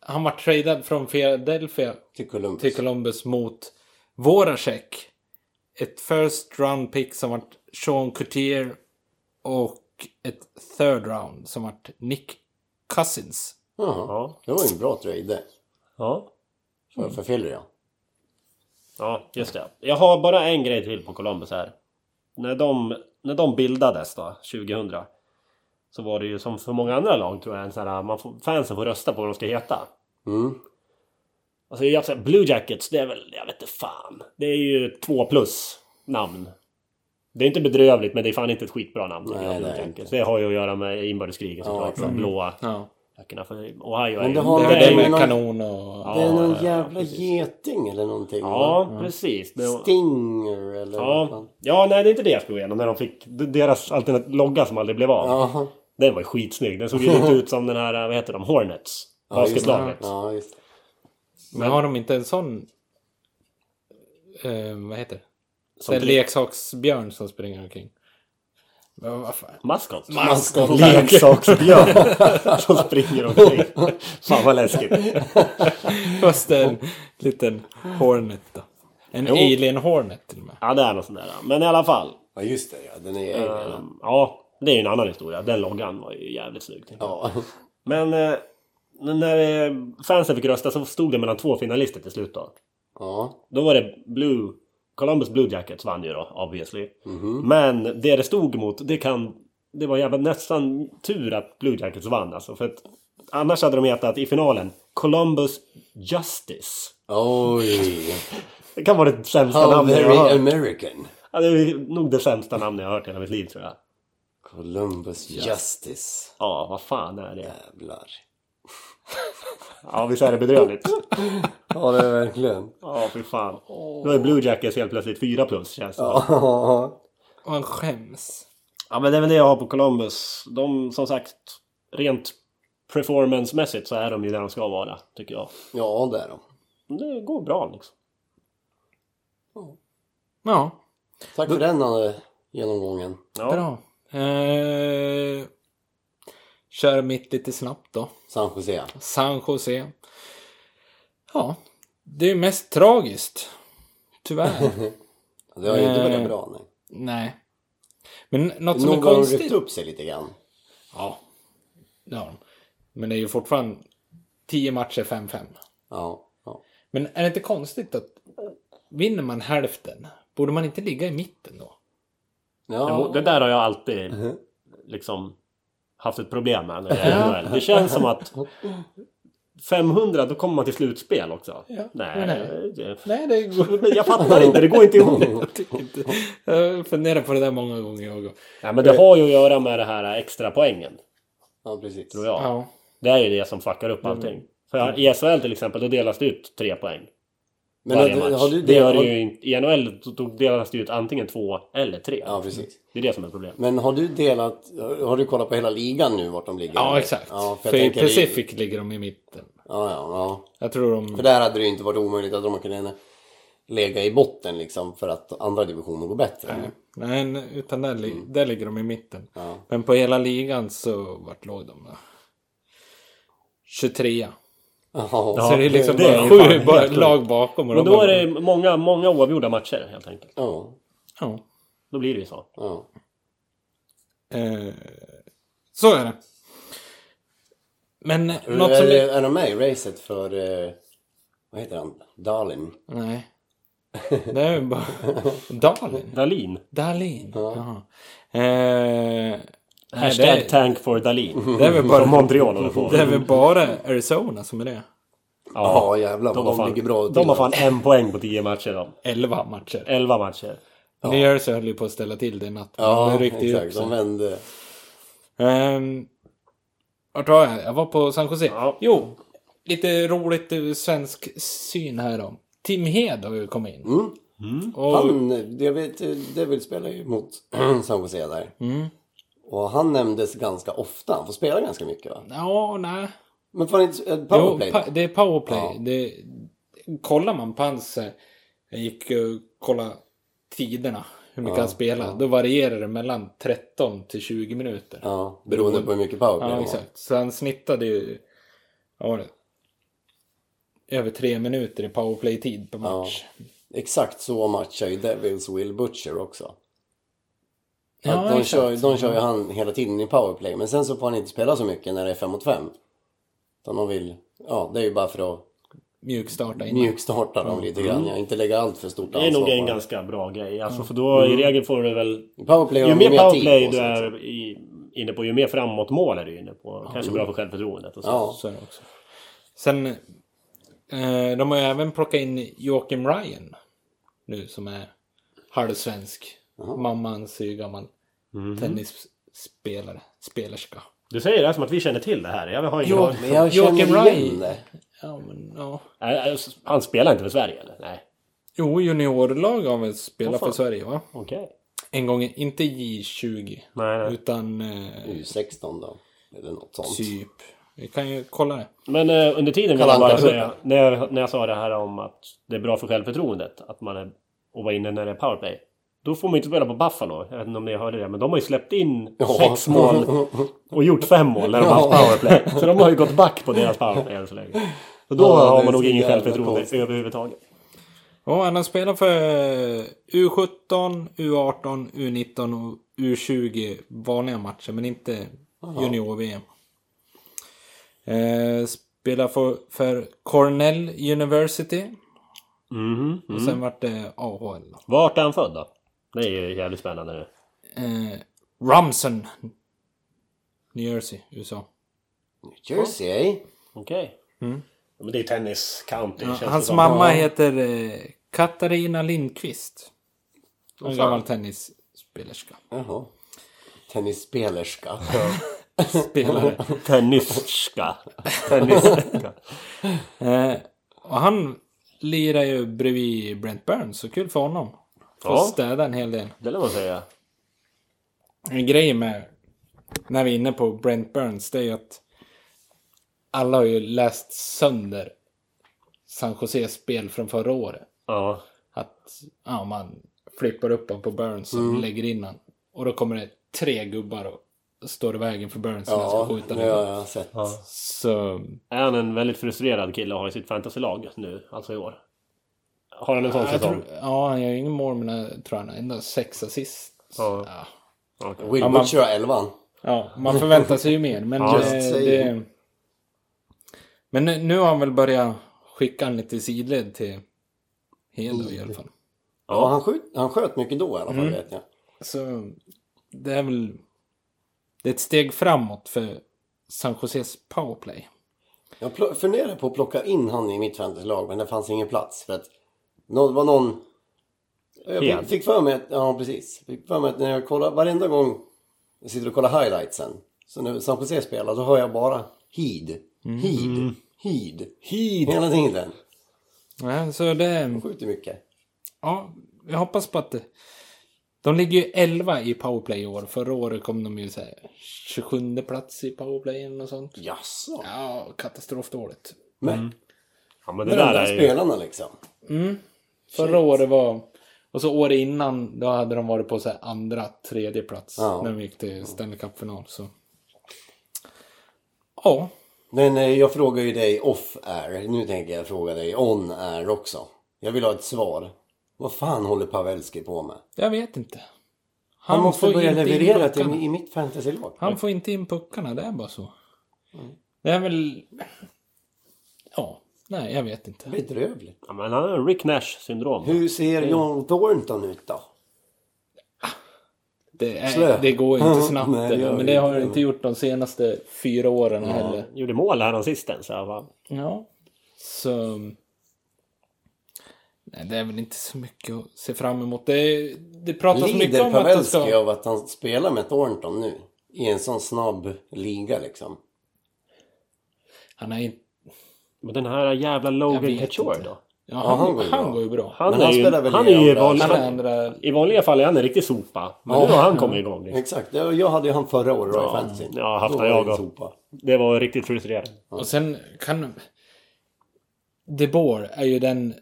Han var tradad från Philadelphia Till Columbus. till Columbus mot Voracek. Ett first round pick som var Sean Coutier och ett third round som var Nick Cousins. Ja. Det var ju en bra trade. Ja. För, för Philly ja. Ja, just det. Jag har bara en grej till på Columbus här. När de, när de bildades då, 2000. Så var det ju som för många andra lag tror jag, en sån här, man får, fansen får rösta på vad de ska heta. Mm. Alltså jag säger Blue Jackets, det är väl, jag vet inte fan. Det är ju två plus namn. Det är inte bedrövligt men det är fan inte ett skitbra namn. Nej, jag, Blue det är Jackets. inte. Det har ju att göra med inbördeskriget såklart. exakt. de blåa Ja. jackorna. För Ohio är Men ju... det har Det är med någon- kanon och... Det är någon ja, ja, jävla precis. geting eller någonting. va? Ja, precis. Det var- Stinger eller vad Ja, fan. ja, nej det är inte det jag skulle igenom. När de fick deras logga som aldrig blev av. Jaha. Den var ju skitsnygg. Den såg ju lite [laughs] ut som den här, vad heter de, Hornets. Ja, just det. Basketlaget. Ja, just det. Men har de inte en sån... Eh, vad heter det? Som En leksaksbjörn som springer omkring. Men vad fan? Maskot. Maskot. [laughs] Leksaksbjörn [laughs] som springer omkring. Fan vad läskigt. [laughs] Fast en liten Hornet då. En Jo. Alien Hornet till och med. Ja, det är något sånt där. Men i alla fall. Ja, just det. Ja. Den är egen. ehm, ja, det är ju en annan historia. Den loggan var ju jävligt snygg. Ja. Men eh, när eh, fansen fick rösta så stod det mellan två finalister till slut då. Ja. Då var det Blue... Columbus Blue Jackets vann ju då, obviously. Mhm. Men det det stod mot, det kan det var jävla nästan tur att Blue Jackets vann alltså. För att annars hade de hetat i finalen Columbus Justice. Oj! Det kan vara det sämsta How namnet jag har hört. American. Ja, det är nog det sämsta namnet jag har hört i hela mitt liv tror jag. Columbus Justice. Ja, vad fan är det? Jävlar. Ja, visst är det bedrövligt? Ja, det är verkligen. Ja, fy fan. Då är Blue Jackets helt plötsligt 4 plus känns det. Ja. Och han skäms. Ja, men det är väl det jag har på Columbus. De, som sagt, rent performancemässigt så är de ju där de ska vara, tycker jag. Ja, det är de. Det går bra liksom. Ja, Tack för den eh, genomgången. Ja. bra. Eh, kör mitt lite snabbt då. San Jose. San Jose. Ja, det är mest tragiskt. Tyvärr. [laughs] Det har ju inte Eh. börjat bra. Nej. Nej. Men något som är har de konstigt. ryckt upp sig lite grann. Ja. Det har. Men det är ju fortfarande 10 matcher 5-5. Ja. ja. Men är det inte konstigt att vinner man hälften, borde man inte ligga i mitten då? Jo, Det där har jag alltid liksom haft ett problem med när det [laughs] gäller NHL. Det känns som att 500, då kommer man till slutspel också. Ja, Nej, nej. det- Nej, det går [laughs] jag fattar inte. Det går inte ihop. [laughs] Jag inte. Jag funderar på det där många gånger jag. Ja, men det har ju att göra med det här extra poängen, ja, precis. tror jag. Ja. Det är ju det som fuckar upp allting. För i SHL till exempel, då delas det ut tre poäng. Men varje har, match. har du det gör har, det ju inte. I NHL delas det ut antingen två eller tre. Ja, precis. Det är det som är problemet. Men har du delat, har du kollat på hela ligan nu vart de ligger? Ja, eller? exakt. Ja, för, för i Pacific ligger de i mitten. Ja, ja, ja. Jag tror de... För där hade det ju inte varit omöjligt att de kunde lägga i botten liksom för att andra divisioner går bättre. Nej, utan där, li- där ligger de i mitten. Ja. Men på hela ligan så vart låg de då? 23. Ja. Ja, så det är liksom det- bara sju bara lag bakom. Och Men då bara- är det många, många oavgjorda matcher helt enkelt. Ja. Ja. Då blir det ju så. ja. Eh, så är det. Men något är, som... är, är de med i racet för, eh, vad heter han, Darlin? Nej. [laughs] Det är bara... Dalin? Dalin. Dalin? Jaha. Eh, Hashtag det, är, tank for Dalin. det är väl bara... Montreal håller på. Det är väl bara Arizona som är det. Ja, jävlar de, de, fan, ligger bra de har fan en poäng på tio matcher de. 11 matcher. 11 matcher. New Jersey höll ju på att ställa till det i natt. Ja, det upp exakt. De vände. Ehm, vart var jag? Jag var på San Jose. Ja. Jo, lite roligt eh, svensk syn här då. Tim Hed har ju kommit in. Mm. Och, Han, jag vet, Devil spelar ju mot [clears throat] San Jose där. Mm. Och han nämndes ganska ofta. Han får spela ganska mycket va? Ja, nej. Men får han inte Jo, powerplay? pa, det är powerplay. Ja. Det, kollar man på hans... eh, Jag gick och kollade tiderna. Hur mycket Ja, han spelar. Då varierar det mellan 13 till 20 minuter. Ja, beroende på hur mycket powerplay Ja, han har. exakt. Så han snittade ju... Det? Över tre minuter i powerplay-tid per match. Exakt så matchar ju Devils Will Butcher också. Ja, de, exakt. kör, de kör ju han hela tiden i powerplay. Men sen så får han inte spela så mycket när det är 5 mot 5. Utan de vill, ja det är ju bara för att Mjukstarta innan. mjukstarta dem lite grann. Ja, inte lägga allt för stort Det är nog ansvar en på dem. ganska bra grej. Alltså för då i regel får du väl... Powerplay Ju mer powerplay du är i, inne på, ju mer framåtmål är du inne på. Kanske bra för självförtroendet och så. Ja. Så är det också. Sen, eh, de har ju även plockat in Joakim Ryan. Nu som är halvsvensk. Mammans är ju gammal Mhm. tennisspelare. Spelerska. Du säger det här som att vi känner till det här. Jag har ingen Jo. Men jag Joakim känner igen Ryan. det. Ja, men ja. Han spelar inte för Sverige eller? Nej. Jo, juniorlag har väl spelat fan. för Sverige va? Okej. En gång, inte J20. Nej, nej. Utan eh, U16 då. Eller något sånt. typ. Vi kan ju kolla det. Men eh, under tiden vill jag bara säga, när jag, när jag sa det här om att det är bra för självförtroendet, att man är, och vara inne när det är powerplay. Då får man inte spela på Buffalo, jag vet inte om ni hörde det, men de har ju släppt in Ja. sex mål och gjort fem mål när de har haft Ja. powerplay. Så de har ju gått back på deras powerplay än så länge. Så då Ja, har man nog ingen självförtroende överhuvudtaget. Ja, han har spelat för U17, U18, U19 och U20 vanliga matcher, men inte junior-VM. Eh, spelar för, för Cornell University. Mhm. Och sen vart det AHL. Vart är han född då? Det är ju jävligt spännande nu. Eh, Rumson, New Jersey, USA. Jersey, eh? Okej. Men det är tennis county. Ja, känns det hans som. mamma heter eh, Katarina Lindqvist. En fan. gammal tennisspelerska. Jaha. Tennisspelerska. [laughs] Spelare. Tenniska. [laughs] Tenniska. eh, och han lirar ju bredvid Brent Burns, så kul för honom. Får Ja. städa en hel del. Det lär man säga. En grej med, när vi är inne på Brent Burns, det är ju att alla har ju läst sönder San Jose spel från förra året. Ja. Att ja, man flippar upp honom på Burns och Mm. lägger in han. Och då kommer det tre gubbar och står i vägen för Burns när han Ja, ska skjuta den. har jag sett. Så Är han en väldigt frustrerad kille att ha i sitt fantasylag nu, alltså i år? Har han en sån jag säsong? tror, ja, han gör ju ingen mål men jag tror han har ändå sex assist. Ja. Ja. Okej. Will Ja, har elvan. Ja, man förväntar sig ju mer. Men, [laughs] Ja, det, just saying. det, men nu, nu har han väl börjat skicka han lite sidled till Helo i alla fall. Ja, han, skjut, han sköt mycket då i alla fall Mm. vet jag. Så det är väl det är ett steg framåt för San Joses powerplay. Jag funderade på att plocka in han i mitt fantasylag men det fanns ingen plats. För att nå- det var någon... Jag fick, fick för mig att, ja precis. Fick för mig att när jag kollar, varenda gång jag sitter och kollar highlightsen. Så när San Jose spelar då hör jag bara Heed. Heed. Heed. Heed. Hela tiden. Ja, så det, Skjuter mycket. ja, jag hoppas på att de ligger ju 11 i powerplay i år. Förra året kom de ju så här 27 plats i powerplay eller något sånt. Jaså? Ja, katastrofdåligt. Men, Ja, men det med de där där är ju... spelarna liksom. Förra året var... Och så året innan, då hade de varit på så andra, tredje plats. Ja. När de gick till Stanley Cup-final. Så. Ja, Men eh, jag frågar ju dig off-air. Nu tänker jag fråga dig on-air också. Jag vill ha ett svar. Vad fan håller Pavelski på med? jag vet inte. Han, måste får börja leverera till, i mitt fantasylag. Han får inte in puckarna, det är bara så. Det är väl... Ja, nej jag vet inte. Bedrövligt. Ja, men han har Rick Nash syndrom. Hur ser John Thornton ut då? Det, är, det går inte snabbt. Nej, det det, men det det har det inte gjort de senaste fyra åren heller. Gjorde mål här sistens. Ja, va? Ja. Så... Nej, det är väl inte så mycket att se fram emot. Det, det pratas mycket Lider om att de Pavelski ska... av att han spelar med Thornton nu? I en sån snabb liga liksom. Han är inte... Men den här jävla Logan Couture då? Ja, han, han går ju han bra. går ju bra. Han Men är han ju, spelar väl han i är ju i, vanliga, Han är andra... i vanliga fall är han en riktig sopa. Men nu har han kommit igång. Liksom. Exakt. Jag hade ju han förra året då i Ja, fantasy. ja, haft han var jag sopa. Det var riktigt frustrerande. Och sen kan... De Boer är ju den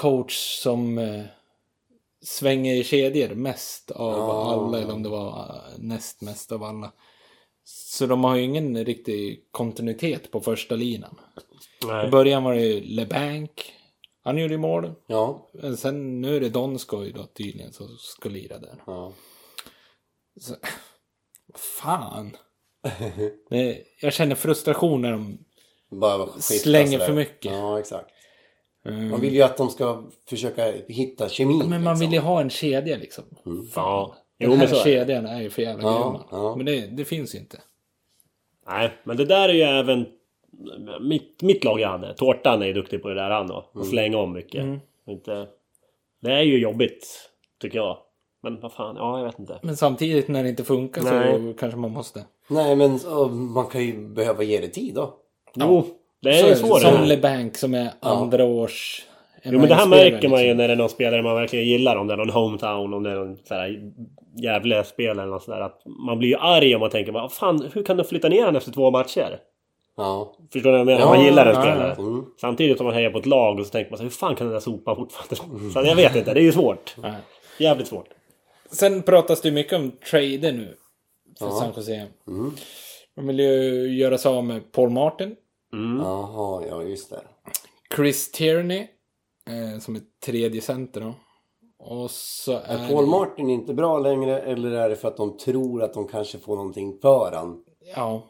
coach som eh, svänger i kedjor mest av Ja. alla, eller om det var eh, näst mest av alla. Så de har ju ingen riktig kontinuitet på första linan. I Nej. början var det ju LeBanc. Han gjorde ju mål. Ja. Men sen nu är det Donskoj då tydligen som ska lira där. ja. Så, fan. Det, jag känner frustration när de... Bara Slänger för mycket. Ja, exakt. Mm. Man vill ju att de ska försöka hitta kemin. Men man liksom. vill ju ha en kedja liksom. Ja. Den Jo, här men så är det. kedjan är ju för jävla Ja, grymma. ja. Men det, det finns inte. Nej, men det där är ju även mitt, mitt lag jag hade. Tårtan är ju duktig på det där han då. Mm. Att slänga om mycket. Inte, det är ju jobbigt, tycker jag. Men vad fan, ja jag vet inte. Men samtidigt när det inte funkar Nej. så kanske man måste. Nej, men man kan ju behöva ge det tid då. Jo, det är Så det. Som. LeBanc som är andra års Jo men det här märker man ju liksom. när det är någon spelare man verkligen gillar. Om det är någon hometown, om det är någon så här Gävle-spelare eller sådär. Att man blir ju arg om man tänker vad fan, hur kan du flytta ner honom efter två matcher? Ja. Förstår ni vad jag menar? Ja, man gillar en ja, spelare. ja. Mm. Samtidigt som man hejar på ett lag och så tänker man så hur fan kan den där sopa fortfarande... [laughs] Så jag vet inte, det är ju svårt. Nej. Jävligt svårt. Sen pratas det ju mycket om trader nu. För Ja. San Jose. Mm. De vill ju göra sig av med Paul Martin. Mm. Jaha, ja just det. Chris Tierney. Eh, som är tredje center då. Och så är... Är Paul Martin inte bra längre eller är det för att de tror att de kanske får någonting för han? Ja,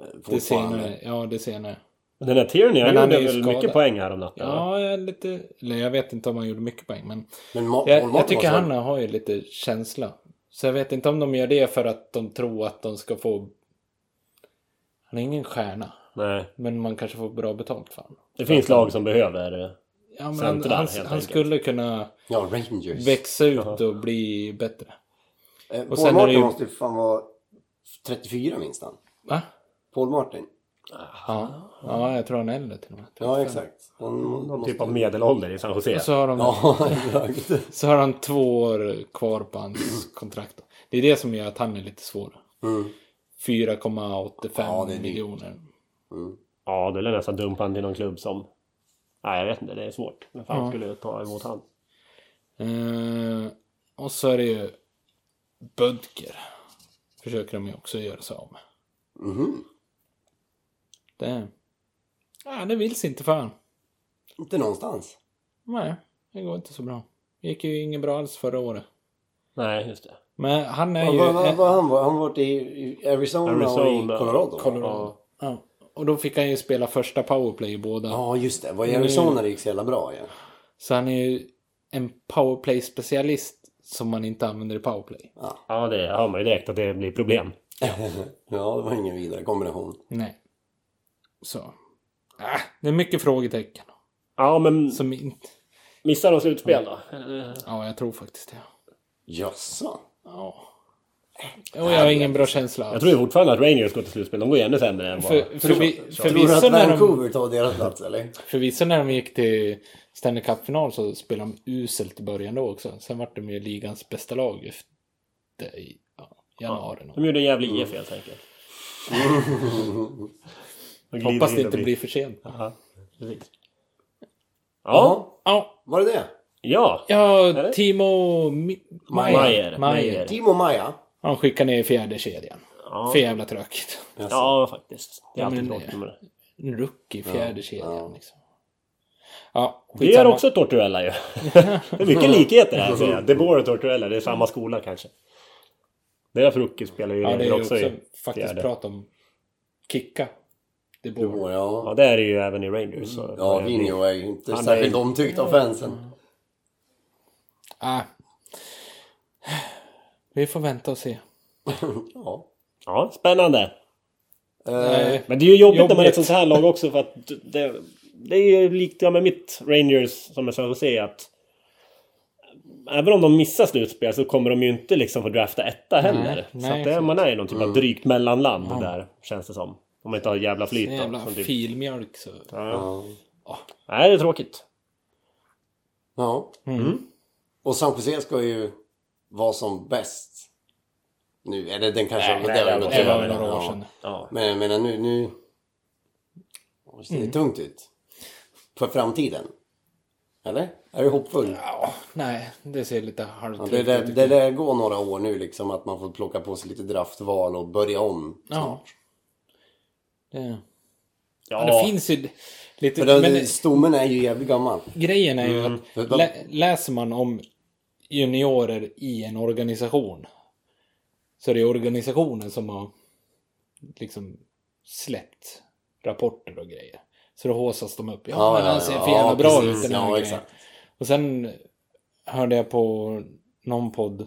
eh, det senare. Ja, det senare. Den där Tierney, han gjorde väl skadad. mycket poäng här om natten? Ja, jag är lite... Eller jag vet inte om han gjorde mycket poäng, men... Men Ma- Jag, jag tycker han har ju lite känsla. Så jag vet inte om de gör det för att de tror att de ska få... Han är ingen stjärna. Nej. Men man kanske får bra betalt för honom. Det finns lag som behöver... Ja, men han, Centrar, han, helt han enkelt. skulle kunna Ja, Rangers. växa ut och bli bättre. Eh, och Paul sen Martin ju- måste ju fan vara 34 minst han. Va? Paul Martin. Ja, ja jag tror han är äldre till och med. Ja, exakt. Måste... typ av medelålder i San Jose. Och så har, de, Ja, [laughs] så har han två år kvar på hans kontrakt. Det är det som gör att han är lite svår. Mm. 4,85 Ja, miljoner. Ja, det är nästan dumpa han till någon klubb som... Nej, jag vet inte. Det är svårt. Vem fan Ja. skulle ta emot han? Eh, och så är det ju Bödker. Försöker de ju också göra sig av med. Mhm. Det, ja, det vill sig inte för han. Inte någonstans. Nej, det går inte så bra. Det gick ju inget bra alls förra året. Nej, just det. Men han är Vad ju... vad- vad- vad han var? Han var i i Arizona, och Arizona. i Colorado. Colorado. Ja. Och då fick han ju spela första powerplay i båda. Ja, just det. Var i Arizona det gick så jävla bra ja. Så han är ju en powerplay-specialist som man inte använder i powerplay. Ja, det har man ju direkt att det blir problem. [laughs] Ja, det var ingen vidare kombination. Nej. Så. Äh, det är mycket frågetecken. Ja, men Som inte... missar de slutspel då? Ja, jag tror faktiskt det. Jaså? Ja. Och jag har ingen bra känsla Jag alls. tror ju fortfarande att Rangers går till slutspel. De går ju ännu sämre än vad... För, för, vi, Tror du förvisso, att när de, Vancouver tar deras plats eller? förvisso när de gick till Stanley Cup-final så spelade de uselt i början då också. Sen vart de ju ligans bästa lag efter i ja, januari. De gjorde en jävlig IF helt enkelt. [laughs] Hoppas det inte blir för sent. Ja, precis. Ja, Ja, Ja, var det det? ja. ja? Timo. Mayer. Mayer. Timo Maja. Han skickar ner i fjärde kedjan. Ja. För jävla tråkigt. Ja, faktiskt. Det är Ja, alltid tråkigt det- med det. En rookie i fjärde kedjan ja. liksom. Ja, Det gör också Tortorella ju. [laughs] det är mycket likheter här jag. DeBoer och Tortorella, det är samma skola kanske. Deras rookie spelar ju Ja, det är också, också i faktiskt fjärde. prat om kicka. Det Det borde. var, Ja, ja. det är det ju även i Rangers. Så Ja, Vinjo är ju inte är- särskilt omtyckt av fansen. Ah. Vi får vänta och se. [laughs] Ja. Ja, spännande. Eh. Men det är ju jobbigt, när man är ett sånt här lag också för att det, det är ju likt ja, med mitt Rangers som jag sa att säga att Även om de missar slutspel så kommer de ju inte liksom få drafta etta heller. Nej, så nej, att det, man är ju någon typ av drygt mellanland där känns det som. Om man inte har jävla flyt. Jävla typ- filmjölk så. ja. ja. Nej, det är tråkigt. ja. Mm. Och San Jose ska ju vara som bäst. Nu, eller den kanske... Nej, det nej, var det var Det var några år ja. sedan. Ja. Men, men nu... nu... Det ser Mm. tungt ut. För framtiden. Eller? Är du hoppfull? Ja, nej, det ser lite Ja, halvt det, ut. det, det där går några år nu liksom att man får plocka på sig lite draftval och börja om Ja. Det, Ja, ja, det finns ju lite... För men stommen är ju jävligt gammal. grejen är ju Mm. att lä, läser man om juniorer i en organisation så är det organisationen som har liksom släppt rapporter och grejer. Så då håsas de upp. Ja, Ja, men ja, han ser ja, för jävla ja, bra precis. ut den Ja, här grejen. exakt. Och sen hörde jag på någon podd.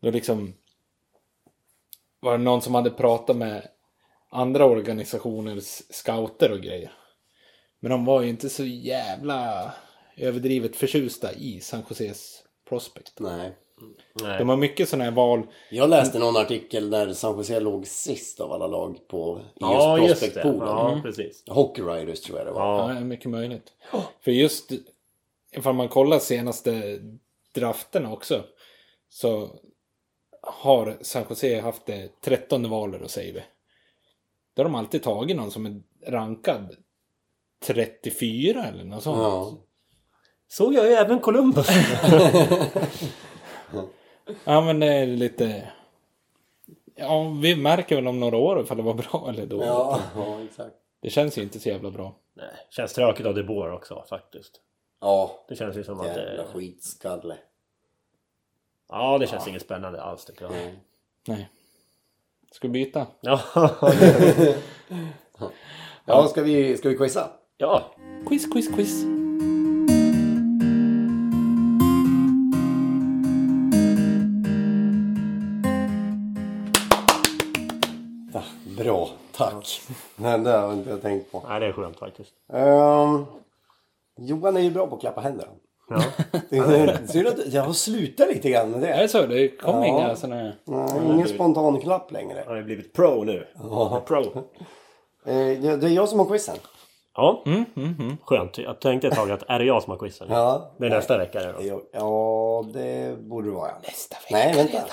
Då liksom var det någon som hade pratat med andra organisationers scouter och grejer. Men de var ju inte så jävla överdrivet förtjusta i San Joses prospect. Nej. nej. De har mycket sådana här val. Jag läste någon artikel där San Jose låg sist av alla lag på i just ja, just det. prospectpoolen. Ja, precis. Hockey Riders tror jag det var. Ja, mycket möjligt. För just ifall man kollar senaste drafterna också. Så har San Jose haft det trettonde valet och säger vi. Då har de alltid tagit någon som är rankad 34 eller något sånt. Ja. Så gör ju även Columbus. [laughs] Ja men det är lite... Ja, vi märker väl om några år ifall det var bra eller dåligt. Ja, ja, exakt. Det känns ju inte så jävla bra. nej, känns tråkigt av DeBoer också faktiskt. Ja, Det känns ju som att jävla skitskalle. Ja, det känns inget spännande alls tycker jag. Nej. Nej. Ska vi byta? Ja, [laughs] Ja, ska vi, ska vi quizza? ja. Quiz, quiz, quiz. Tack. Nej, det har inte jag tänkt på. Nej, det är skönt faktiskt. Um, Johan är ju bra på att klappa händerna. Ja. [laughs] Det synd att jag har slutat lite grann med Är det. det så? Det kom Ja. inga såna här... Nej, ingen spontan klapp längre. Han har blivit pro nu. Ja. Pro. [laughs] Eh, det det är jag som har quizen. Ja, skönt. Jag tänkte ett tag att är det jag som har quizen? Ja. Det är nästa vecka det Det då. Ja, det borde det vara. Nästa vecka Nej, vänta. redan.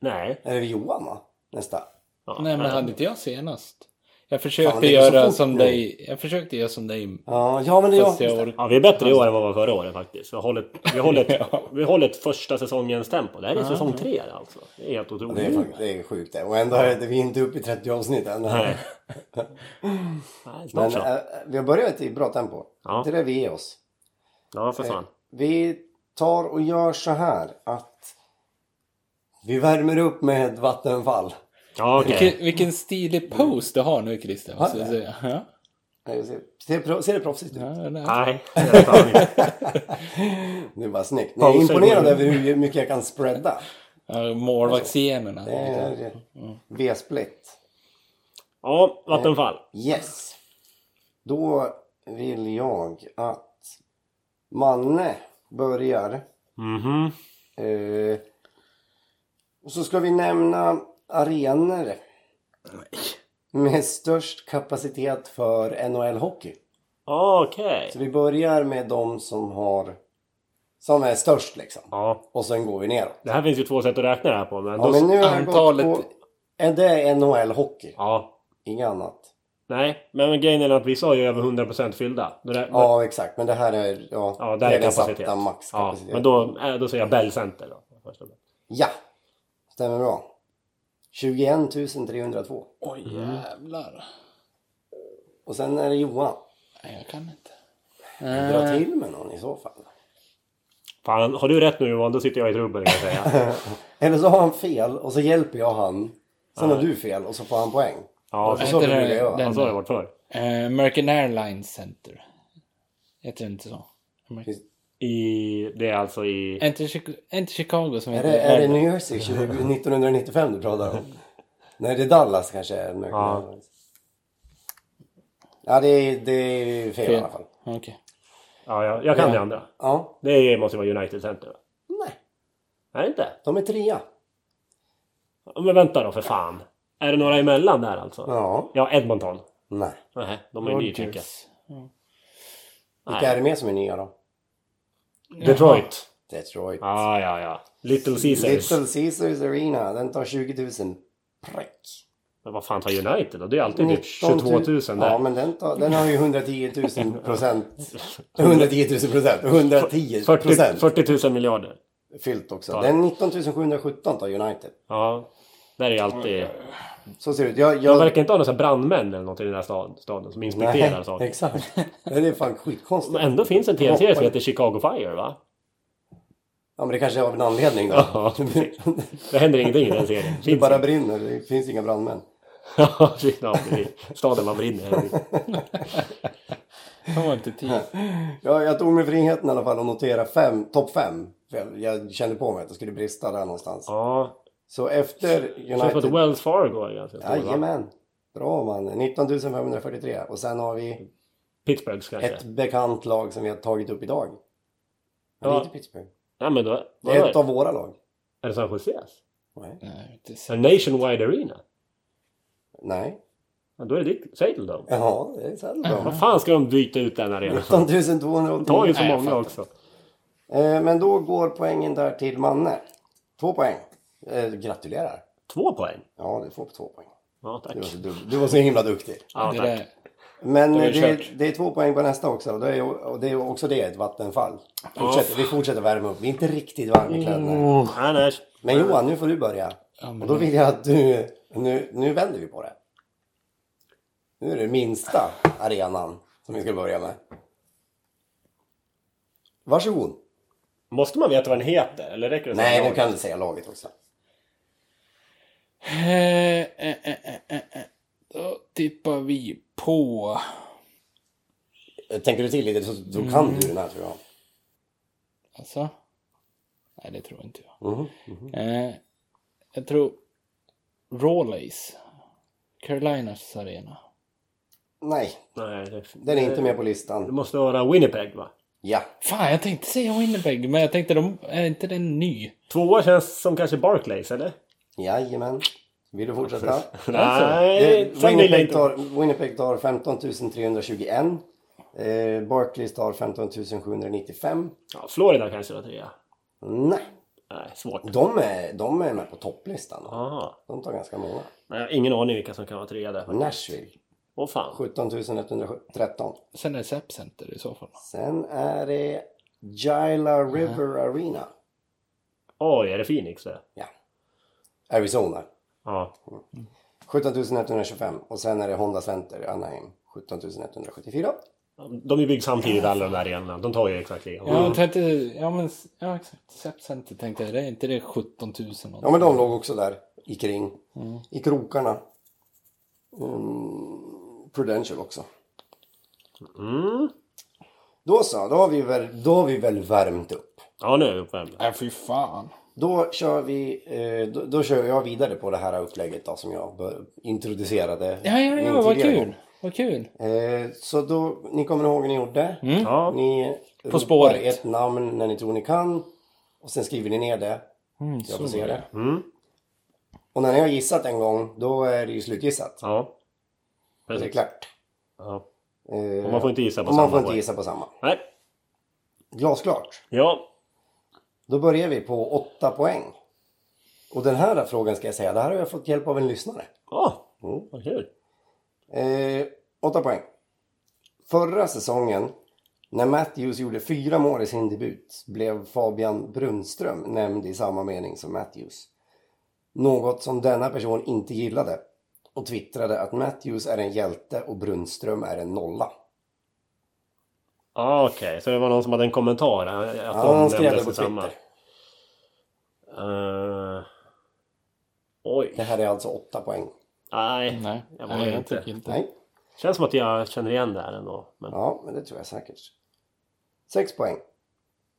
Nej. Är det Johan va? Nästa? Ja, Nej, men hade inte jag senast? Jag Fan, försökte så göra som nu. dig. Jag försökte göra som dig. Ja, ja men det jag jag. Ja, vi är bättre i år än vad vi var förra året faktiskt. Vi har hållit, vi har hållit, [laughs] vi har hållit första säsongens tempo. Det här är säsong tre alltså. Det är helt otroligt. Det är, fakt- det är sjukt det. Och ändå är det, vi är inte uppe i 30 avsnitt än. Nej. [laughs] Nej, Men så. äh, vi har börjat i bra tempo. Ja. Det är det vi ger oss. Ja, för fan. Vi tar och gör så här att vi värmer upp med ett vattenfall. Ja, okej. Vilken, vilken stilig pose du har nu Christian. jag jag? Ja. Eh, Ser, ser, det proffsigt ut? Ja, Nej, det är fan inte. [laughs] Det är bara snyggt. Ni är imponerad över hur mycket jag kan spreada. ja, Målvaktsgenerna. V-split. Ja, Vattenfall. Yes. Då vill jag att Manne börjar. Mhm. Eh, och så ska vi nämna arenor med störst kapacitet för NHL-hockey. Okej. Så vi börjar med de som har som är störst liksom. Ja, Och sen går vi neråt. det här finns ju två sätt att räkna det här på. Men Ja, då... men nu har jag antalet- gått på... Är det NHL-hockey? Ja. Inget annat. Nej, men grejen är att vissa har ju över 100% fyllda. Det... Ja, exakt. Men det här är... Ja, Ja, där är den kapacitet. satta maxkapacitet. Ja, men då, äh, då säger jag Bell Center då. Ja, stämmer bra. 21 302. Oj jävlar. Och sen är det Johan. Nej, jag kan inte. Dra till med någon i så fall. Fan, har du rätt nu Johan, då sitter jag i trubbel kan jag säga. [laughs] Eller så har han fel och så hjälper jag han. Sen har du fel och så får han poäng. Ja, Och så, så det jag göra. den- så har det varit förr. Eh, American Airlines Center. Heter det inte så? American... I, det är alltså i... Är inte, Chica- är inte Chicago som Är heter det, är det? New Jersey 20, 1995 du pratar om? Nej, det är Dallas kanske. Är Ja. Ja, det är, det är fel, i alla fall. Okej. Ja, jag, jag kan Ja. det andra. Ja. Det måste vara United Center. Nej, Är det inte? de är trea. Men vänta då för fan. Är det några emellan där alltså? Ja. Ja, Edmonton. Nej. Nej, de är ju Rogers. nytycka. Vilka är det mer som är nya då? Detroit. Detroit. Ja, ja, ja. Little Caesars. Little Caesars Arena, den tar 20 000 prick. Men vad fan tar United då? Det är alltid typ 19 22 000 där. Ja, men den, tar, den har ju 110 000 [laughs] procent. 110 000 procent. 110 40, procent 40 000 miljarder. fyllt också. Den 19 717 tar United. Ja. Där är alltid... Så ser det ut. Jag, De jag, verkar inte ha några brandmän eller något i den här staden, staden som inspekterar nej, saker. exakt. Det är fan skitkonstigt. Men ändå finns en tv-serie som heter Chicago Fire va? Ja, men det kanske är av en anledning då. Ja, Det händer ingenting i den serien. Det Finns bara brinner, det finns inga brandmän. [laughs] Ja, precis. Staden man brinner. De har inte tid. Ja, jag tog mig friheten i alla fall att notera fem, topp fem. För jag, jag kände på mig att det skulle brista där någonstans. Ja, Så efter United... Wells Fargo är ganska stor? Jajamän. Bra man. 19 543. Och sen har vi Pittsburghs kanske? ett bekant lag som vi har tagit upp idag. Ja. Det är Ja. inte Pittsburgh. Ja men då... Det är ett av våra lag. Är det San Jose? Nej. Nej, så. En Nationwide Arena? Nej. Ja, då är det ditt Saddle Dome. Jaha, det är bra. Vad fan ska de byta ut den arenan? 19 Det 289. tar ju så många också. Eh, Men då går poängen där till Manne. Två poäng. Eh, gratulerar. Två poäng? Ja, du får på två poäng. Ja, tack. Du var så, du, du var så himla duktig. Ja, det tack. Men Då är det, det det, är två poäng på nästa också. Och det är, och det är också det ett vattenfall. Fortsätter, vi fortsätter värma upp. Vi är inte riktigt varma i kläderna. Oh, nej, nej. Men Johan, nu får du börja. Ja, men Och då vill jag att du... Nu, nu vänder vi på det. Nu är det minsta arenan som vi ska börja med. Varsågod. Måste man veta vad den heter? Eller räcker det Nej, du kan du säga laget också. Eh, eh, eh, eh, eh. Då tippar vi på... Tänker du till lite så då kan du den här tror jag. Alltså? Nej, det tror inte jag. Mhm, Eh, jag tror Rawlays. Carolinas arena. Nej, Nej, det, den är inte med på Det listan. måste vara Winnipeg va? Ja. Fan, jag tänkte säga Winnipeg, men jag tänkte de, är inte den ny? Tvåa känns som kanske Barclays eller? Jajamän. Vill du fortsätta? Nej, [laughs] Det, Winnipeg, tar, Winnipeg tar 15 321. Eh, Barclays tar 15 795. Ja, Florida kanske var trea. Nej, Nej, svårt. de är, de är med på topplistan. Aha. De tar ganska många. Nej, jag har ingen aning vilka som kan vara trea där. faktiskt. Nashville, Åh fan. 17 113. Sen är det Sepp Center i så fall. Sen är det Gila River Arena. Oj, är det Phoenix det? Ja. Arizona. Ja. 17 125. Och sen är det Honda Center, Anaheim. 17 174. De är byggda samtidigt alla de där arenorna. De tar ju exakt lika. Ja, jag tänkte, ja men, ja exakt. Sepp Center tänkte jag, det är inte det 17 000 något? Ja men de låg också där i kring. I krokarna. Mm, Prudential också. Mm. Då så, då har vi väl, då har vi väl värmt upp. Ja, nu är vi uppvärmda. Nej fy fan. Då kör vi, eh, då, då kör jag vidare på det här upplägget då som jag introducerade. Ja, ja, ja, vad kul. Vad kul. Eh, så då, ni kommer ihåg hur ni gjorde? Ja. Ni ropar spåret. ett namn när ni tror ni kan. Och sen skriver ni ner det. Mm, Jag får så se det. Mm. Och när ni har gissat en gång, då är det ju slutgissat. Ja. Det är Precis. klart. Ja. Eh, Och man får inte gissa på och man samma får inte gissa på samma. Nej. Glasklart. Ja. Då börjar vi på 8 poäng. Och den här frågan ska jag säga, det här har jag fått hjälp av en lyssnare. Ja. Mm. Vad kul. Eh, 8 poäng. Förra säsongen, när Matthews gjorde fyra mål i sin debut, blev Fabian Brunström nämnd i samma mening som Matthews. Något som denna person inte gillade och twittrade att Matthews är en hjälte och Brunström är en nolla. Ja, okej. Så det var någon som hade en kommentar? Att Ja, de han skrev det på. Twitter. Eh, oj. Det här är alltså 8 poäng. Nej. Nej, Jag nej, vågar jag inte. inte. Nej, Känns som att jag känner igen det här ändå. Men... ja, men det tror jag säkert. 6 poäng.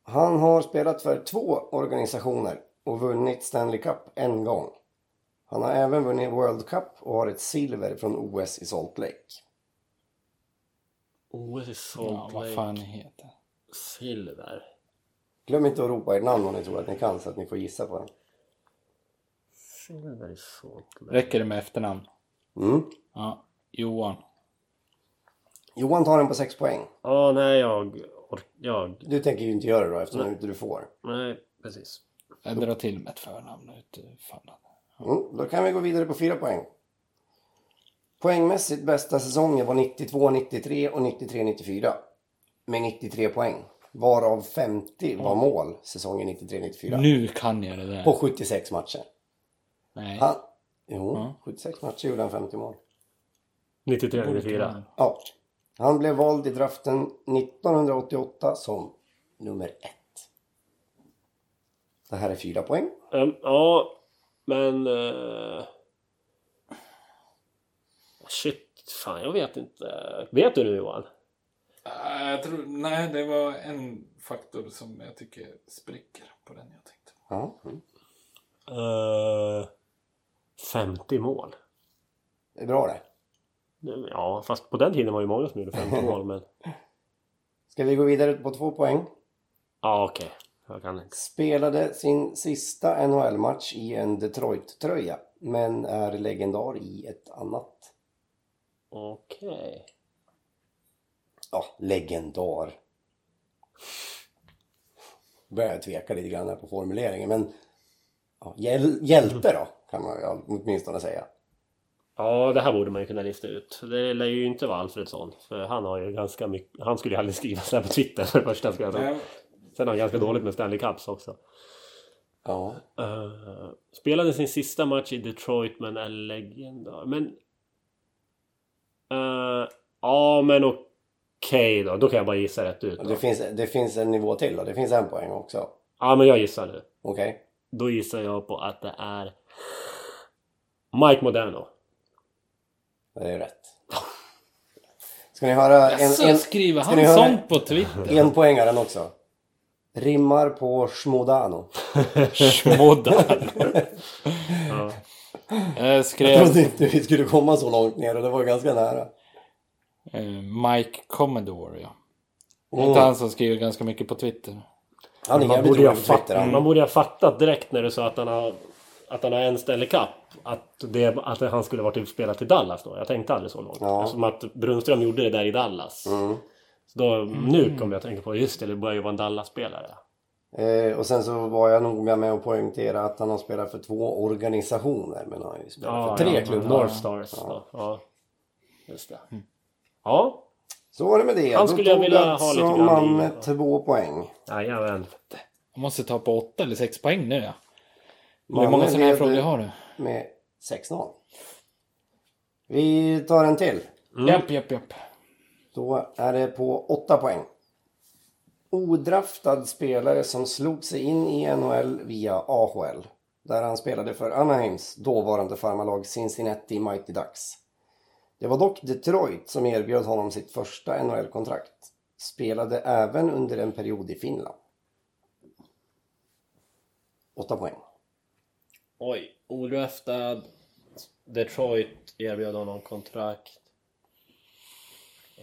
Han har spelat för två organisationer och vunnit Stanley Cup en gång. Han har även vunnit World Cup och har ett silver från OS i Salt Lake. OS i Salt Ja, vad Lake. fan det heter. Silver. Glöm inte att ropa ert namn om ni tror att ni kan så att ni får gissa på den. Silver i Salt Lake. Räcker det med efternamn? Mm. Ja, Johan. Johan tar den på 6 poäng. Ja, nej jag... Jag... Du tänker ju inte göra det då eftersom inte du får. Nej, precis. Jag drar till med ett förnamn. Ut, fan. Mm. Då kan vi gå vidare på 4 poäng. Poängmässigt bästa säsongen var 92-93 och 93-94. Med 93 poäng. Varav 50 var mål säsongen 93-94. Nu kan jag det där. På 76 matcher. Nej. Han, jo, 76 matcher gjorde han 50 mål. 93, 94. Ja. Han blev vald i draften 1988 som nummer ett. Det här är fyra poäng. Ehm, ja, men... eh, shit, fan jag vet inte. Vet du nu Johan? Äh, Jag tror, nej, det var en faktor som jag tycker spricker på den jag tänkte. Ja. Mm. Uh, 50 mål. Det är bra det. Ja, fast på den tiden var ju många som gjorde 50 mål. Men [laughs] Ska vi gå vidare på två poäng? ja, okej. Jag kan inte. Spelade sin sista NHL-match i en Detroit-tröja. Men är legendar i ett annat. Okej. Ja, legendar. Börjar jag tveka lite grann här på formuleringen men ja, hjäl- hjälte då kan man ju åtminstone säga. Ja, det här borde man ju kunna lista ut. Det lär ju inte vara Alfredsson. För han har ju ganska mycket... Han skulle ju aldrig skriva så här på Twitter [laughs] för det första. Ska jag säga. Sen har han ganska dåligt med Stanley Cups också. Ja, Eh, spelade sin sista match i Detroit men är legendar. Men... eh, ja men okej då. Då kan jag bara gissa rätt ut. Då. det finns, det finns en nivå till då. Det finns en poäng också. Ja men jag gissar nu. Okej. Då gissar jag på att det är... Mike Moderno. Det är rätt. Ska ni höra en, Jaså, en, skriver han ni höra- sånt på Twitter? en poängaren också? Rimmar på Schmodano. [laughs] Schmoddan. Ja. Jag Jag skrev trodde inte vi skulle komma så långt ner och det var ganska nära. eh, Mike Commodore, ja. Det är Mm. inte han som skriver ganska mycket på Twitter. Han är Man borde, ha fatt, han. man borde ha fattat direkt när du sa att han har, att han har en Stanley Cup. Att, det, att han skulle varit och spela till Dallas då. Jag tänkte aldrig så långt. Ja. Som att Brunström gjorde det där i Dallas. Mm. Så då, nu kommer jag att tänka på, just det, det börjar ju vara en Dallas-spelare. Eh, och sen så var jag noga med att poängtera att han har spelat för två organisationer. Men han har ju spelat för tre klubbar. North Stars. Ja. Ja. Just det. Ja, Så var det med det. Han Då skulle jag vilja ha lite grann man med två poäng. jajamän. Jag måste ta på åtta eller sex poäng nu ja. Hur många sådana här frågor har du? Med 6-0. Vi tar en till. Japp, japp, japp. Då är det på 8 poäng. Odraftad spelare som slog sig in i NHL via AHL. Där han spelade för Anaheims dåvarande farmarlag Cincinnati Mighty Ducks. Det var dock Detroit som erbjöd honom sitt första NHL-kontrakt. Spelade även under en period i Finland. 8 poäng. Oj, odraftad. Detroit erbjöd honom kontrakt.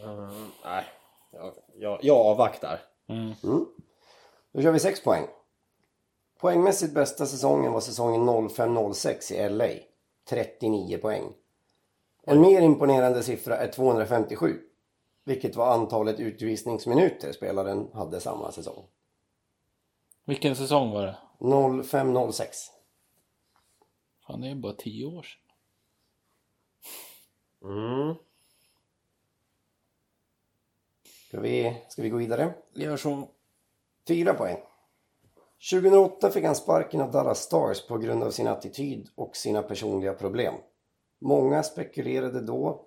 Uh, nej, jag, jag, jag avvaktar. Då kör vi 6 poäng. Poängmässigt bästa säsongen var säsongen 05-06 i LA. 39 poäng. En mer imponerande siffra är 257. Vilket var antalet utvisningsminuter spelaren hade samma säsong. Vilken säsong var det? 05-06. Fan, det är bara tio år sedan. Mm. Ska vi, ska vi gå vidare? Gör så. 4 poäng. 2008 fick han sparken av Dallas Stars på grund av sin attityd och sina personliga problem. Många spekulerade då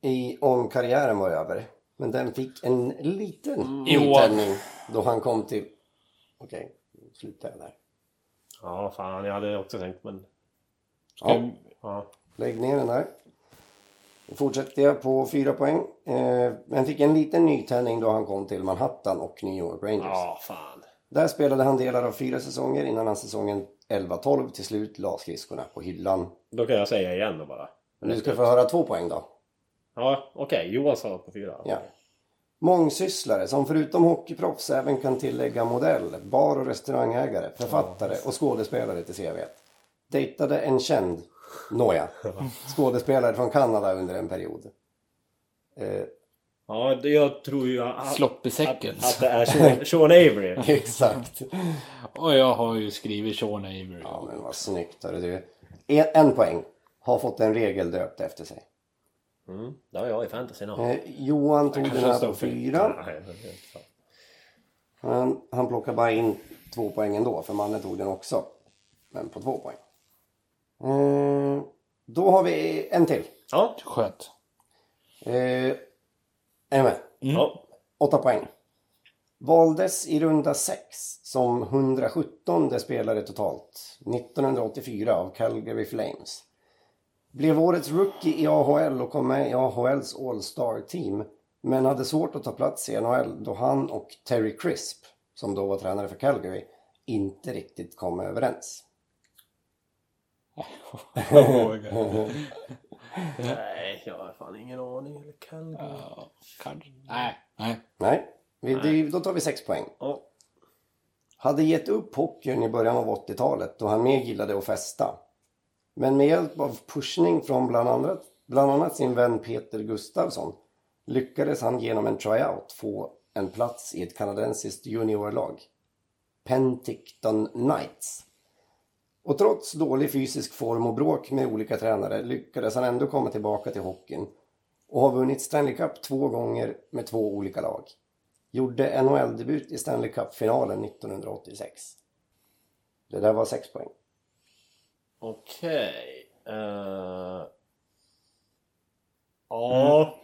i om karriären var över. Men den fick en liten nytändning då han kom till... Okej, nu slutar jag där. Ja, fan, jag hade också tänkt men... Ja, Ja. lägg ner den där. Fortsätter jag på 4 poäng. Eh, men fick en liten nytändning då han kom till Manhattan och New York Rangers. Ja, fan. Där spelade han delar av fyra säsonger innan han säsongen 11-12 till slut la skridskorna på hyllan. Då kan jag säga igen då bara. Men du ska få höra två poäng då. Ja, okej. Johan sa på fyra. Ja. Mångsysslare som förutom hockeyproffs även kan tillägga modell, bar och restaurangägare, författare och skådespelare till CV. Dejtade en känd, nåja, skådespelare från Kanada under en period. Eh, Ja, det, jag tror ju att, Sloppy att, seconds. att det är Sean, [laughs] Sean Avery. [laughs] exakt. Och jag har ju skrivit Sean Avery. Ja men vad snyggt hörru du. En, en poäng. Har fått en regel döpt efter sig. Mm. Det har jag i fantasy nu. Eh, Johan tog den här på fyra. [laughs] Nej, det är inte sant. Han, han plockar bara in två poäng ändå, för mannen tog den också. Men på två poäng. Eh, då har vi en till. Ja. Skönt. Eh, är ni med? ja. Åtta poäng. Valdes i runda sex som 117 spelare totalt 1984 av Calgary Flames. Blev årets rookie i AHL och kom med i AHLs All-Star Team. Men hade svårt att ta plats i NHL då han och Terry Crisp, som då var tränare för Calgary, inte riktigt kom överens. [laughs] Nej, jag har fan ingen aning. Eller kan... Ja, kanske. Nej. Nej. Nej, vi, det, då tar vi sex poäng. Ja. Hade gett upp hockeyn i början av 80-talet då han mer gillade att festa. Men med hjälp av pushning från bland annat, bland annat sin vän Peter Gustavsson lyckades han genom en tryout få en plats i ett kanadensiskt juniorlag. Penticton Knights. Och trots dålig fysisk form och bråk med olika tränare lyckades han ändå komma tillbaka till hockeyn och har vunnit Stanley Cup två gånger med två olika lag. Gjorde NHL-debut i Stanley Cup-finalen 1986. Det där var sex poäng. Okej. eh, Ja.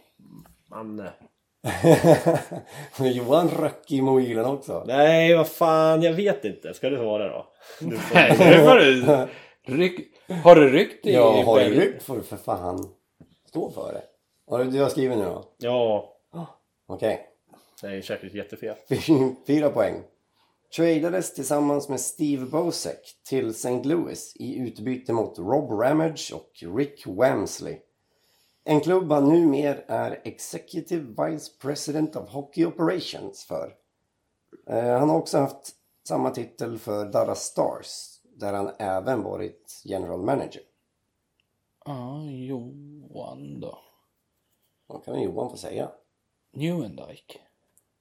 [laughs] Manne. Johan röck i mobilen också. Nej, vad fan. Jag vet inte. Ska du svara då? Du får... Nej, det var du. Ryck. Har du ryckt i Ja, har du ryckt får du för fan stå för det. Har du, du har skrivit nu då? Ja. Okej. Det är säkert jättefel. [laughs] Fyra poäng. tradades tillsammans med Steve Bosek till St. Louis i utbyte mot Rob Ramage och Rick Wamsley. En klubb han numer är Executive Vice President of Hockey Operations för. Eh, han har också haft samma titel för Dallas Stars där han även varit general manager. Ja, Johan då. Vad kan Johan få säga? Newendike.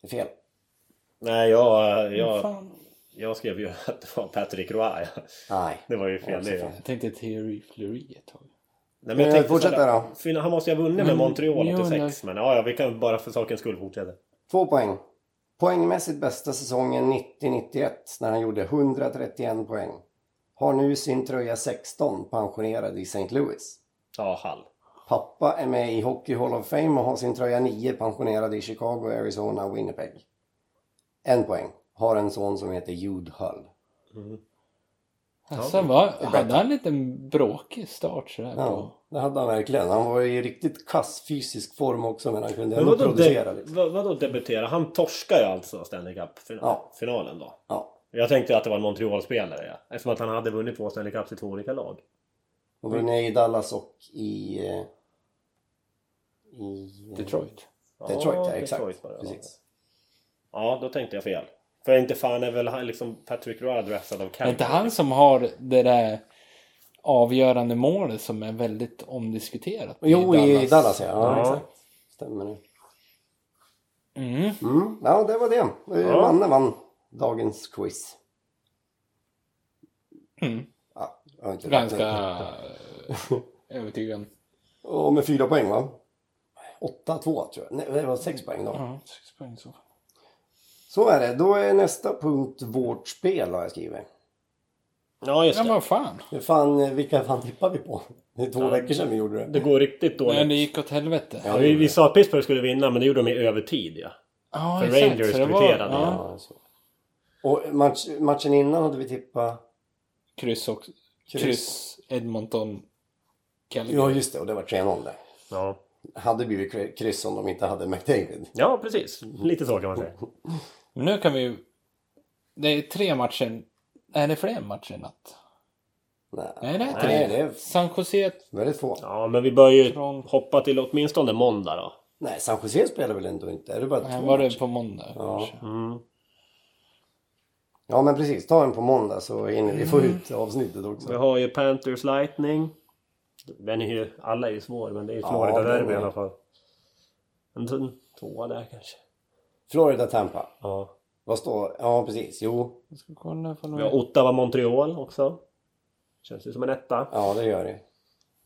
Det är fel. Nej, jag, jag, fan? jag skrev ju [laughs] att det var Patrick Roy. Nej. Det var ju fel det. fel. Jag tänkte Thierry Fleury ett tag. Nej, men jag Eh, tänkte fortsätt sådär, där då. Han måste ju ha vunnit med Men- Montreal jo, 86. Men ja, ja, vi kan bara för sakens skull fortsätta. Två poäng. Poängmässigt bästa säsongen 90-91 när han gjorde 131 poäng. Har nu sin tröja 16 pensionerad i St. Louis. Ja, Hall. Pappa är med i Hockey Hall of Fame och har sin tröja 9 pensionerad i Chicago, Arizona och Winnipeg. En poäng. Har en son som heter Jude Hull. Alltså, var, hade han en liten bråkig start sådär på... Ja, det hade han verkligen. Han var i riktigt kass fysisk form också men han kunde Men ändå vadå, producera de, lite. vad, vadå debutera? Han torskar ju alltså Stanley Cup-finalen Ja. då. Ja. Jag tänkte att det var en Montreal-spelare ja. Eftersom att han hade vunnit två Stanley Cups i två olika lag. Och vunnit i Dallas och i... eh, I... eh, Detroit. Detroit, ja, exakt. Detroit var det, ja. Precis. Ja, då tänkte jag fel. För inte fan är väl han liksom Patrick Roy draftad av Är Calgary? inte han som har det där avgörande målet som är väldigt omdiskuterat? Jo, i Dallas ja. ja, Ja. exakt. Stämmer det. Mm. Mm. Ja, det var det. Ja. Ja. Manne vann dagens quiz. Mm. Ja, jag har inte Ganska [laughs] övertygande. Och med fyra poäng va? 8-2 tror jag. Nej, det var sex poäng då. Ja, sex poäng så. Så är det. Då är nästa punkt vårt spel har jag skrivit. Ja, just Ja, det. men vad fan. Hur fan, vilka fan tippar vi på? Det är två veckor sedan vi gjorde det. Det går riktigt dåligt. Men det gick åt helvete. Ja, vi, vi sa att Pittsburgh skulle vinna, men det gjorde de i övertid ja. Ja, För exakt. Rangers Så det var- kvitterade, Ja, Ja, så. Och match, matchen innan hade vi tippat... kryss och Kryss. kryss, Edmonton, Calgary. Ja just det, och det var 3-0 där. Ja, Hade blivit kry- kryss om de inte hade McDavid. ja precis. Lite så kan man säga. [laughs] Men nu kan vi ju... Det är tre matcher. Är det fler matcher i natt? Nej, Nej, det är tre. Nej, det är San Jose... väldigt få. Ja, men vi bör ju Från- hoppa till åtminstone måndag då. Nej, San Jose spelar väl ändå inte? Är det bara Nej, två var matcher? det på måndag Ja. Mm. Ja men precis, ta en på måndag så hinner vi få ut avsnittet Vi också. har ju Panthers Lightning. Den är ju, alla är ju svår, men det är ju Florida Ja, Derby den i är- alla fall. En tvåa där kanske. Florida Tampa. Ja. Vad står... Ja precis, jo. Jag ska kolla ifall Vi har Ottawa Montreal också. Känns ju som en etta. Ja det gör det.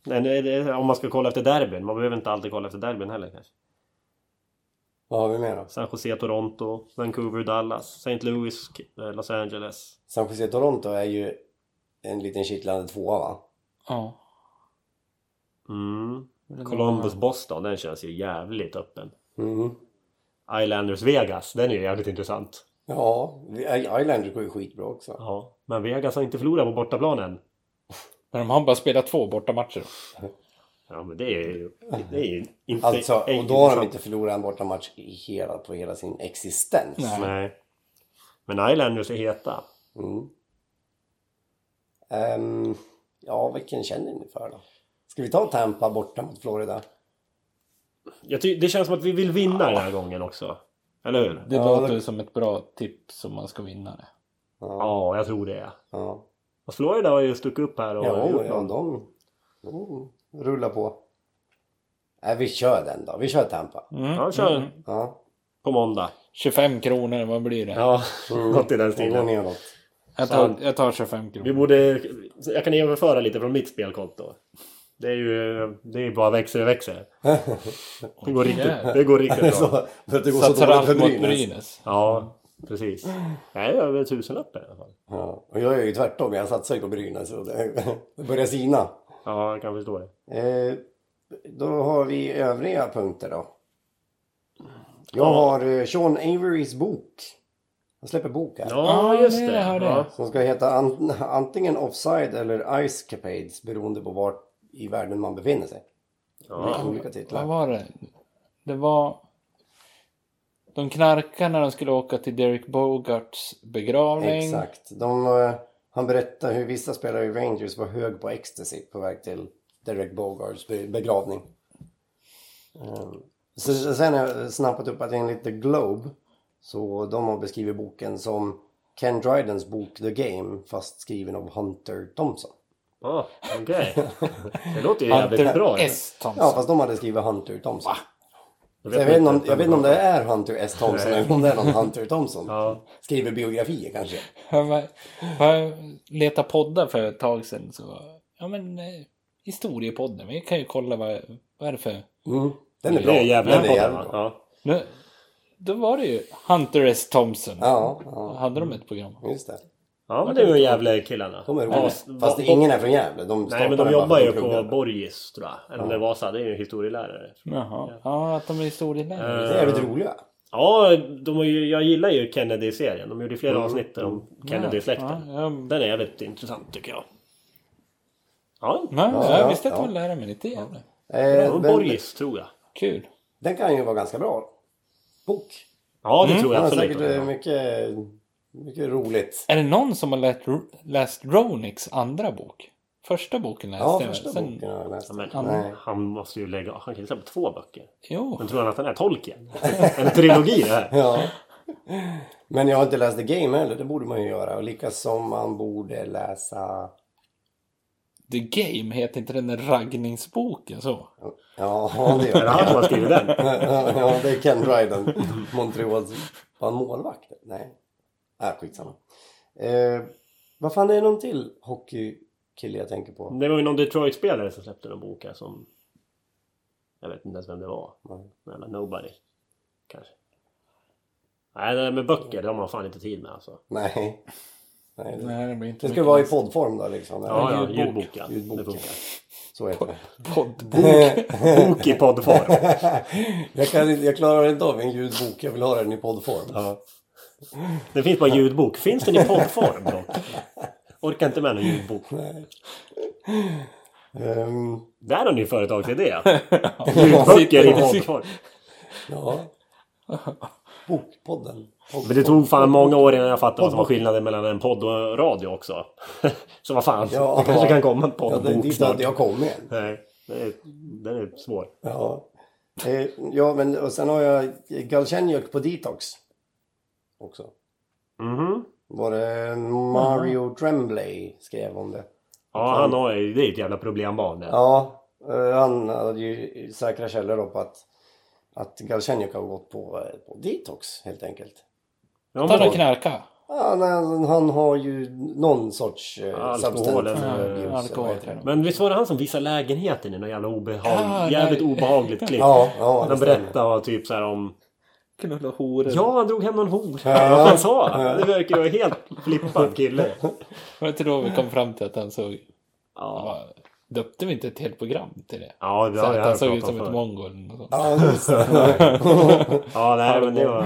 Men det, det, om man ska kolla efter derbyn. Man behöver inte alltid kolla efter derbyn heller kanske. Vad har vi mer då? San Jose, Toronto, Vancouver, Dallas, St. Louis, eh, Los Angeles. San Jose Toronto är ju en liten kittlande tvåa va? Ja. Mm. Columbus, Boston. Den känns ju jävligt öppen. Mm. Islanders, Vegas. Den är ju jävligt intressant. Ja, Islanders går ju skitbra också. Ja. Men Vegas har inte förlorat på bortaplan än. Men de har bara spelat två bortamatcher. Ja men det är ju... Det är ju inte... Alltså, och då har de intressant. inte förlorat en bortamatch i hela, på hela sin existens. Nej. Nej. Men Islanders är heta. Mm. Ehm, ja, vilken känner ni för då? Ska vi ta Tampa borta mot Florida? Jag ty- det känns som att vi vill vinna den här gången också. Eller hur? Det Ja, låter det- som ett bra tips om man ska vinna det. Ja. Ja, jag tror det. ja. Och Florida har ju stuckit upp här och... Ja, gjort ja någon- de, de rullar på. Nej, vi kör den då. Vi kör Tampa. Mm. Ja, kör Mm. Ja. på måndag. 25 kronor, vad blir det? Ja, något i den stilen. neråt. Jag, tar, jag tar 25 kronor. Vi borde... Jag kan överföra lite från mitt spelkonto. Det är ju... Det är bara växer och växer. [laughs] Det går riktigt, det går riktigt bra. [laughs] så, för att det går så Satsar dåligt för Brynäs. Brynäs. Ja, precis. Jag är över tusenlapp i alla fall. Ja. Och jag är ju tvärtom. Jag satsar ju på Brynäs. Och det, [laughs] börjar sina. Ja, jag kan förstå det. Eh, då har vi övriga punkter då. Jag Ja. har eh, Sean Averys bok. Han släpper bok här. Ja, just det. Ja. Som ska heta an- antingen Offside eller Ice Capades beroende på var i världen man befinner sig. Ja. Olika Vad titlar. var det? Det var... De knarkade när de skulle åka till Derek Bogarts begravning. Exakt. De, eh, han berättar hur vissa spelare i Rangers var hög på ecstasy på väg till Derek Bogarts be- begravning. Ehm, Så, så sen har jag snappat upp att enligt The Globe så de har beskrivit boken som Ken Drydens bok The Game fast skriven av Hunter Thompson. Ja, okej. [laughs] Det låter ju jävligt bra. S. Thompson. Ja fast de hade skrivit Hunter Thompson. Jag Så jag, vet inte om, jag vet inte om det är Hunter S. Thompson eller om det är någon Hunter Thompson. Ja. Skriver biografier kanske. Jag letade poddar för ett tag sedan. Så, ja men eh, historiepodden. Vi kan ju kolla vad, vad är det för... Mm. Den är bra. Det är jävligt Den är va? bra. Ja. Nu, då var det ju Hunter S. Thompson. Ja, ja, Hade de ett program? just det. Ja, men det är ju Gävle-killarna. De är Ja, roliga. Fast va- ingen är från Gävle. De Nej, men de jobbar ju de på. Borgis, tror jag. Eller om det är Vasa. Det är ju historielärare. Jaha. Ja, att de är historielärare. Det är jävligt roliga. Ja, de har ju, jag gillar ju Kennedy-serien. De gjorde flera avsnitt om Kennedy-släkten. Ja, ja, Den är jävligt intressant tycker jag. Ja, ja, Ja, jag visste att ja. de lärde mig lite jävla. Eh, och men, Borgis tror jag. Kul. den kan ju vara ganska bra. Bok. Ja, det tror jag Den har absolut. säkert eh, mycket, mycket roligt. Är det någon som har läst, läst Roniks andra bok? Första boken läste Ja, jag. första Sen- boken har jag läst. Ja, men, Nej. han måste ju lägga... Han kan ju släppa två böcker. Jo. Men tror han att han är Tolkien? [laughs] En trilogi det här. Ja. Men jag har inte läst The Game heller. Det borde man ju göra. Och lika som man borde läsa... The Game, heter inte den där raggningsboken så? Ja, det Är det gör han som har skrivit den? [laughs] Ja, det är Ken Dryden. Montreals... Var han målvakt? Nej. Äh, skitsamma. Eh, vad fan är det någon till hockeykille jag tänker på? Det var ju någon Detroit-spelare som släppte en bok här som... Jag vet inte ens vem det var. Eller Nobody. Kanske. Nej, det där med böcker, det har man fan inte tid med alltså. Nej. Nej, det, Nej, det blir inte det ska vara i poddform då liksom. Ja, ja, ljudbok. ljudbok ja. Ljudbok, Det funkar. Så heter det. Poddbok. [laughs] Bok i poddform. Jag, kan, inte- jag klarar inte av en ljudbok. Jag vill ha den i poddform. Ja. Det finns bara ljudbok. Finns den i poddform dock? Orkar inte med någon ljudbok. Ehm, Där har ni företagsidé. [laughs] Ljudböcker i poddform. ja. Bokpodden. Men det tog fan många år innan jag fattade vad som var skillnaden mellan en podd och radio också. Så vad fan, Ja. det kanske kan komma en Ja, det, poddbok dit inte jag kommit än. Nej, den är, är svår. Ja. Eh, ja, men och sen har jag Galchenyuk på Detox. Också. Mhm. Var det Mario Tremblay skrev om det. Ja, han har ju... Det är ett jävla problembarn det. Ja, eh, han hade ju säkra källor då på att, att Galchenyuk har gått på, eh, på Detox helt enkelt. Ja, Tar men- och knarka. Ja, nej, han har ju någon sorts eh, Alkohol abuse, Ja, alkohol. Men visst var det han som visade lägenheten i någon jävla obehag... Ja, jävligt nej. obehagligt klipp? Ja, ja, Han berättade typ så här om... Knulla horor. Ja, han drog hem någon hora. Ja. [laughs] Vad han sa? Det verkar vara helt flippad kille. Var det inte då vi kom fram till att han såg... Ja, döpte vi inte ett helt program till det? ja det Så har att jag han såg ut som ett förr. mongol. och sånt. Ja, [laughs] just det. Ja, nej men det var...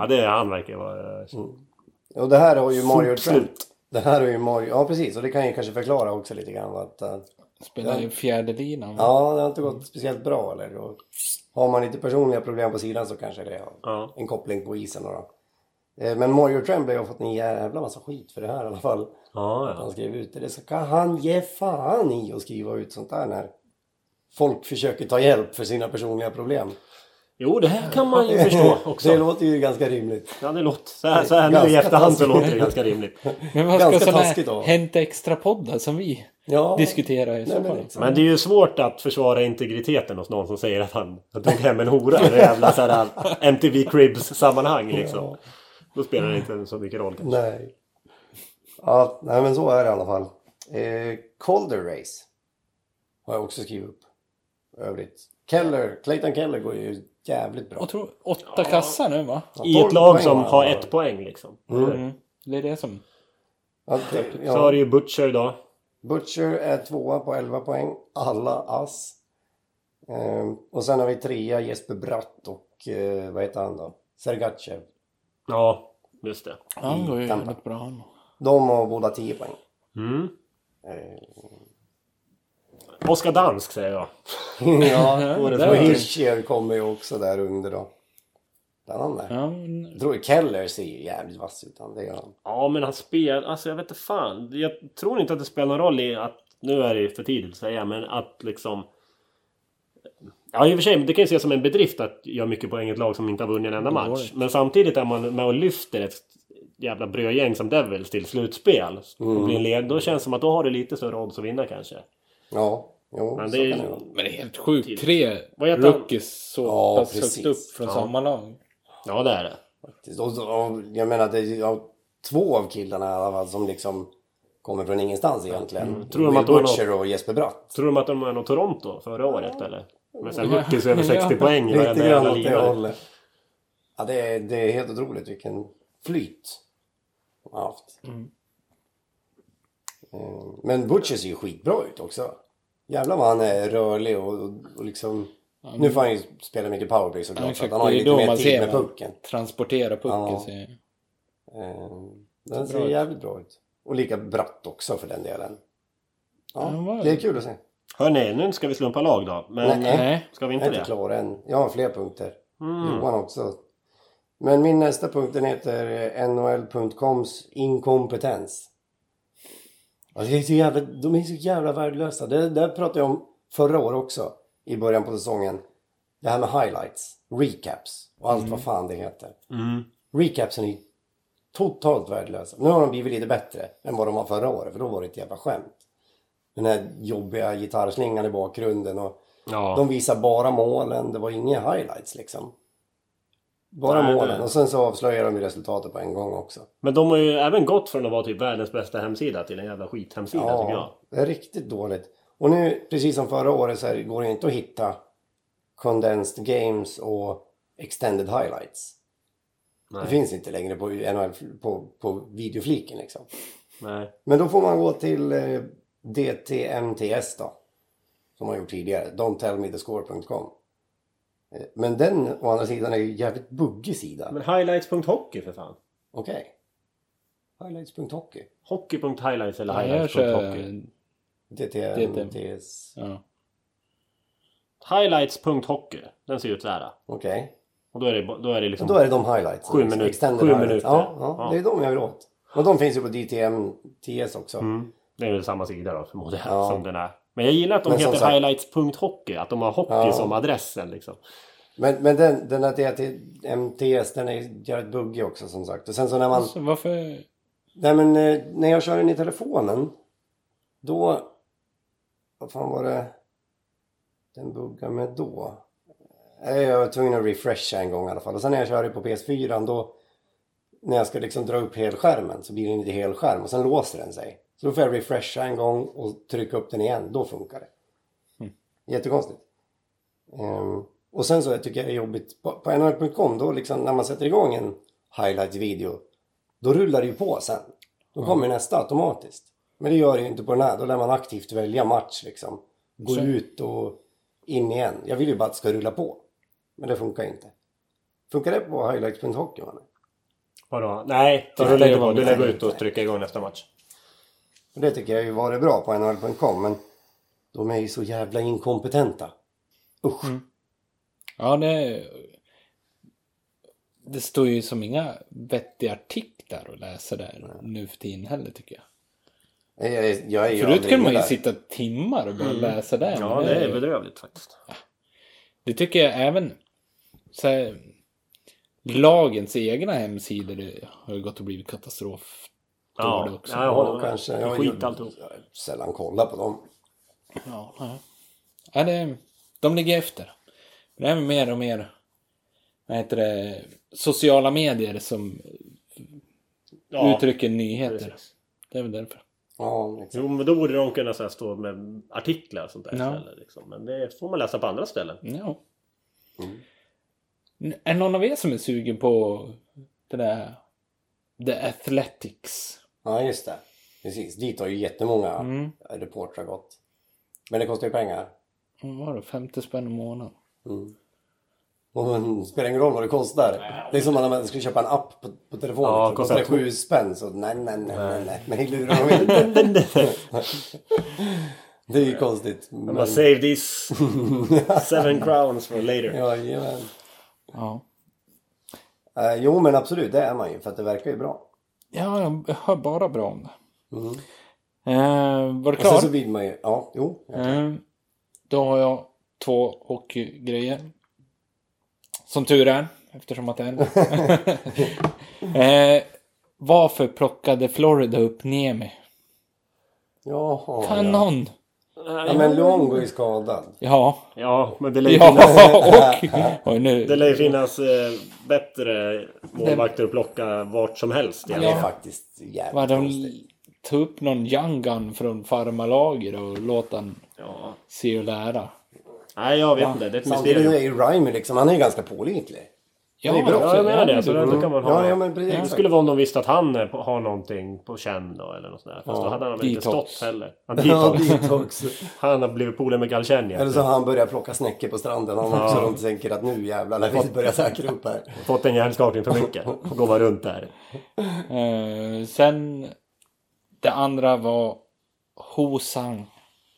Ja, det han verkar vara... eh, Och det här har ju Mario Slut. Det här har ju Mario, ja precis och det kan ju kanske förklara också lite grann att eh, Spelar i fjärde linan. Ja, det har inte gått speciellt bra eller? Och har man lite personliga problem på sidan så kanske det har Ja. en koppling på isen då. Eh, Men Mario Tremblay har fått en jävla massa skit för det här i alla fall. Ja, Han ja. skrev ut det. Det ska han ge fan i att skriva ut sånt där när folk försöker ta hjälp för sina personliga problem. Jo, det här kan man ju [laughs] förstå Det också. låter ju ganska rimligt. Ja, det låter... Så här, så här nu i efterhand så låter det ganska rimligt. Men vad ska Ganska sådana här Hänt Extra-poddar som vi Ja, diskuterar i så fall? liksom. Men det är ju svårt att försvara integriteten hos någon som säger att han drog hem en hora i jävla så här MTV Cribs-sammanhang liksom. Då spelar det inte så mycket roll kanske. Nej. Ja, nej men så är det i alla fall. Eh, Calder Race har jag också skrivit upp. Övrigt. Keller, Clayton Keller går ju jävligt bra. Jag tror åtta kassar nu va? I 12 ett lag som har ett poäng liksom. Mm. Det är det som... Ja, det- Så har ja. du ju Butcher då. Butcher är tvåa på 11 poäng. Alla ass. Eh, och sen har vi trea Jesper Bratt och eh, vad heter han då? Sergachev. Ja, just det. Han går ju Tampa. jävligt bra han. De har båda 10 poäng. Mm. Eh, Oskar Dansk säger jag. [laughs] ja, och. Hischier kommer ju också där under då. Spännande. Ja, men, Jag tror Keller ser ju jävligt vass ut. Han, det gör han. Ja men han spelar, alltså jag vet inte fan. Jag tror inte att det spelar någon roll i att, nu är det ju för tidigt att säga, men att liksom... Ja i och för sig, det kan ju ses som en bedrift att göra mycket poäng i ett lag som inte har vunnit en enda match. Men samtidigt är man med och lyfter ett jävla brödgäng som Devils till slutspel. Och blir led, då känns det som att då har du lite större odds att vinna kanske. Ja, jo, Men så det är- kan det vara. men det är helt sjukt. Tre han? rookies så Ja, pass högt upp från Ja. samma lag. Ja det är det. Faktiskt. Och, och jag menar, det är ja, två av killarna i alla fall som liksom kommer från ingenstans egentligen. Mm. Tror de att de Butcher och Jesper Bratt. Tror de att de är något Toronto förra året eller? Med sen rookies över 60 Ja. poäng i varenda jävla liga. Ja, det är, det är helt otroligt vilken flyt de har haft. Mm. Eh, Men Butcher ser ju skitbra ut också. Jävlar vad han är rörlig och, och, och liksom... Nu får han ju spela mycket powerplay Ja, såklart. så att exakt. han har Det ju lite mer tid ser med pucken. Transportera pucken. Ja. Så, Eh, Den ser Bra ut. jävligt bra ut. Och lika bratt också för den delen. Ja, Ja, det är kul att se. Hörni, nu ska vi slumpa lag då. Men Nej. Nej. ska vi Jag är inte inte det? klar än. Jag har fler punkter. Mm. Johan också. Men min nästa punkt den heter eh, NHL.coms inkompetens. Ja, det är så jävla, de är så jävla värdelösa. Det, det pratade jag om förra året också. I början på säsongen. Det här med highlights, recaps och allt vad fan det heter. Mm. Recapsen är totalt värdelösa. Nu har de blivit lite bättre än vad de var förra året. För då var det ett jävla skämt. Den här jobbiga gitarrslingan i bakgrunden och Ja. de visar bara målen. Det var inga highlights liksom. Bara Nej, målen. det- Och sen så avslöjar de ju resultatet på en gång också. Men de har ju även gått från att vara typ världens bästa hemsida till en jävla skithemsida tycker jag. Ja, det är riktigt dåligt. Och nu, precis som förra året, så här, går det inte att hitta condensed games och extended highlights. Det Nej. finns inte längre på, NHL, på, på videofliken liksom. Nej. Men då får man gå till eh, DTMTS då. Som man gjort tidigare. Don'ttellmethescore.com. Eh, Men den å andra sidan är ju jävligt buggig sida. Men highlights.hockey för fan. Okej. Highlights.hockey. Hockey.highlights eller highlights.hockey. DTMTS. Ja. Highlights.hockey. Den ser ut så här. Okej. Och då är det, då är det liksom... Då är det de highlights. Sju minuter- Extended sju highlights. minuter. Ja, ja, Ja. det är de jag vill åt. Och de finns ju på DTMTS också. Mm. Det är väl samma sida då förmodligen Ja. som den är. Men jag gillar att de Men heter sagt- highlights.hockey. Att de har hockey Ja. som adressen liksom. Men, men den, den här DTMTS den är jävligt buggig också som sagt. Och sen så när man... Så varför... Nej men eh, när jag kör den i telefonen. Då... Vad fan var det? Den buggade med då? Jag var tvungen att refresha en gång i alla fall. Och sen när jag kör det på PS4 då... När jag ska liksom dra upp helskärmen så blir den inte helskärm och sen låser den sig. Så då får jag refresha en gång och trycka upp den igen. Då funkar det. Jättekonstigt. Ehm, och sen så tycker jag det är jobbigt på, på NHL.com då liksom när man sätter igång en highlight-video. Då rullar det ju på sen. Då kommer nästa automatiskt. Men det gör det ju inte på den här. Då lär man aktivt välja match liksom. Gå Så- ut och in igen. Jag vill ju bara att det ska rulla på. Men det funkar inte. Funkar det på highlights.hockey? Vadå? Nej, det lägger var på. Du tänk. ut och trycker igång nästa match. Och det tycker jag ju varit bra på NHL.com. Men de är ju så jävla inkompetenta. Usch. Ja, det... Det står ju som inga vettiga artiklar att läsa där nu för tiden heller tycker jag. Jag, jag, jag är Förut kunde man ju där. sitta timmar och bara läsa där. Ja, det är bedrövligt faktiskt. Det tycker jag även så här, lagens egna hemsidor har ju gått och blivit katastrof. Ja, också. ja, jag håller kanske. Jag, skit jag, alltihop. jag har sällan kollat på dem. Ja, ja. ja det, de ligger efter. Det är mer och mer vad heter det, sociala medier som Ja, uttrycker nyheter. precis. Det är väl därför. Ja, exakt. Jo, men då borde de kunna så här, stå med artiklar och sånt där Ja. istället. Liksom. Men det får man läsa på andra ställen. Ja. Mm. Är någon av er som är sugen på det där The Athletics? ja, just det. Precis. Dit har ju jättemånga Mm. reportrar gått. Men det kostar ju pengar. Vad var det? 50 spänn i månaden? Och det spelar ingen roll vad det kostar. Det är som när man ska köpa en app på, på telefonen. Ja, så kostar det kostar sju spänn. Så nej, nej, nej, nej, nej. Men lurar de inte. [laughs] Det är ju konstigt. Men... Men, Save these seven crowns for later. ja, jajamän. Ja. Eh, jo men absolut, det är man ju för att det verkar ju bra. Ja, jag hör bara bra om det. Mm. Eh, var du Och sen klar? så vill man ju, ja, jo. Eh, då har jag två hockeygrejer. Som tur är, eftersom att det är. [laughs] eh, varför plockade Florida upp Niemi? Jaha. Kan ja. någon? ja men Luongo är skadad. Ja. Ja, men det lär ju finnas, Ja, och... Oj, nu... det lär finnas eh, bättre målvakter att plocka vart som helst. Det egentligen. är Ja. faktiskt jävligt Vad de konstigt. ta upp någon young gun från farmarlager och låta han Ja. se och lära. Nej, jag vet inte. Det är ett Samtidigt mysterium. är ju Reimer liksom, han är ju ganska pålitlig. Ja, Det är bra. Ja, jag menar det. Så det då bra. kan man ha... Ja, ja men precis. Det skulle vara om de visste att han har någonting på känn då eller något sånt där. Fast Ja. då hade han väl inte stått heller. [laughs] Han, Ja, detox. han har blivit polare med Galchenyuk. Eller så har han börjat plocka snäckor på stranden. Han också. De tänker att nu jävlar när vi börjar säkra upp här. [laughs] Fått en hjärnskakning för mycket. Går man runt där. Eh, sen det andra var Hosang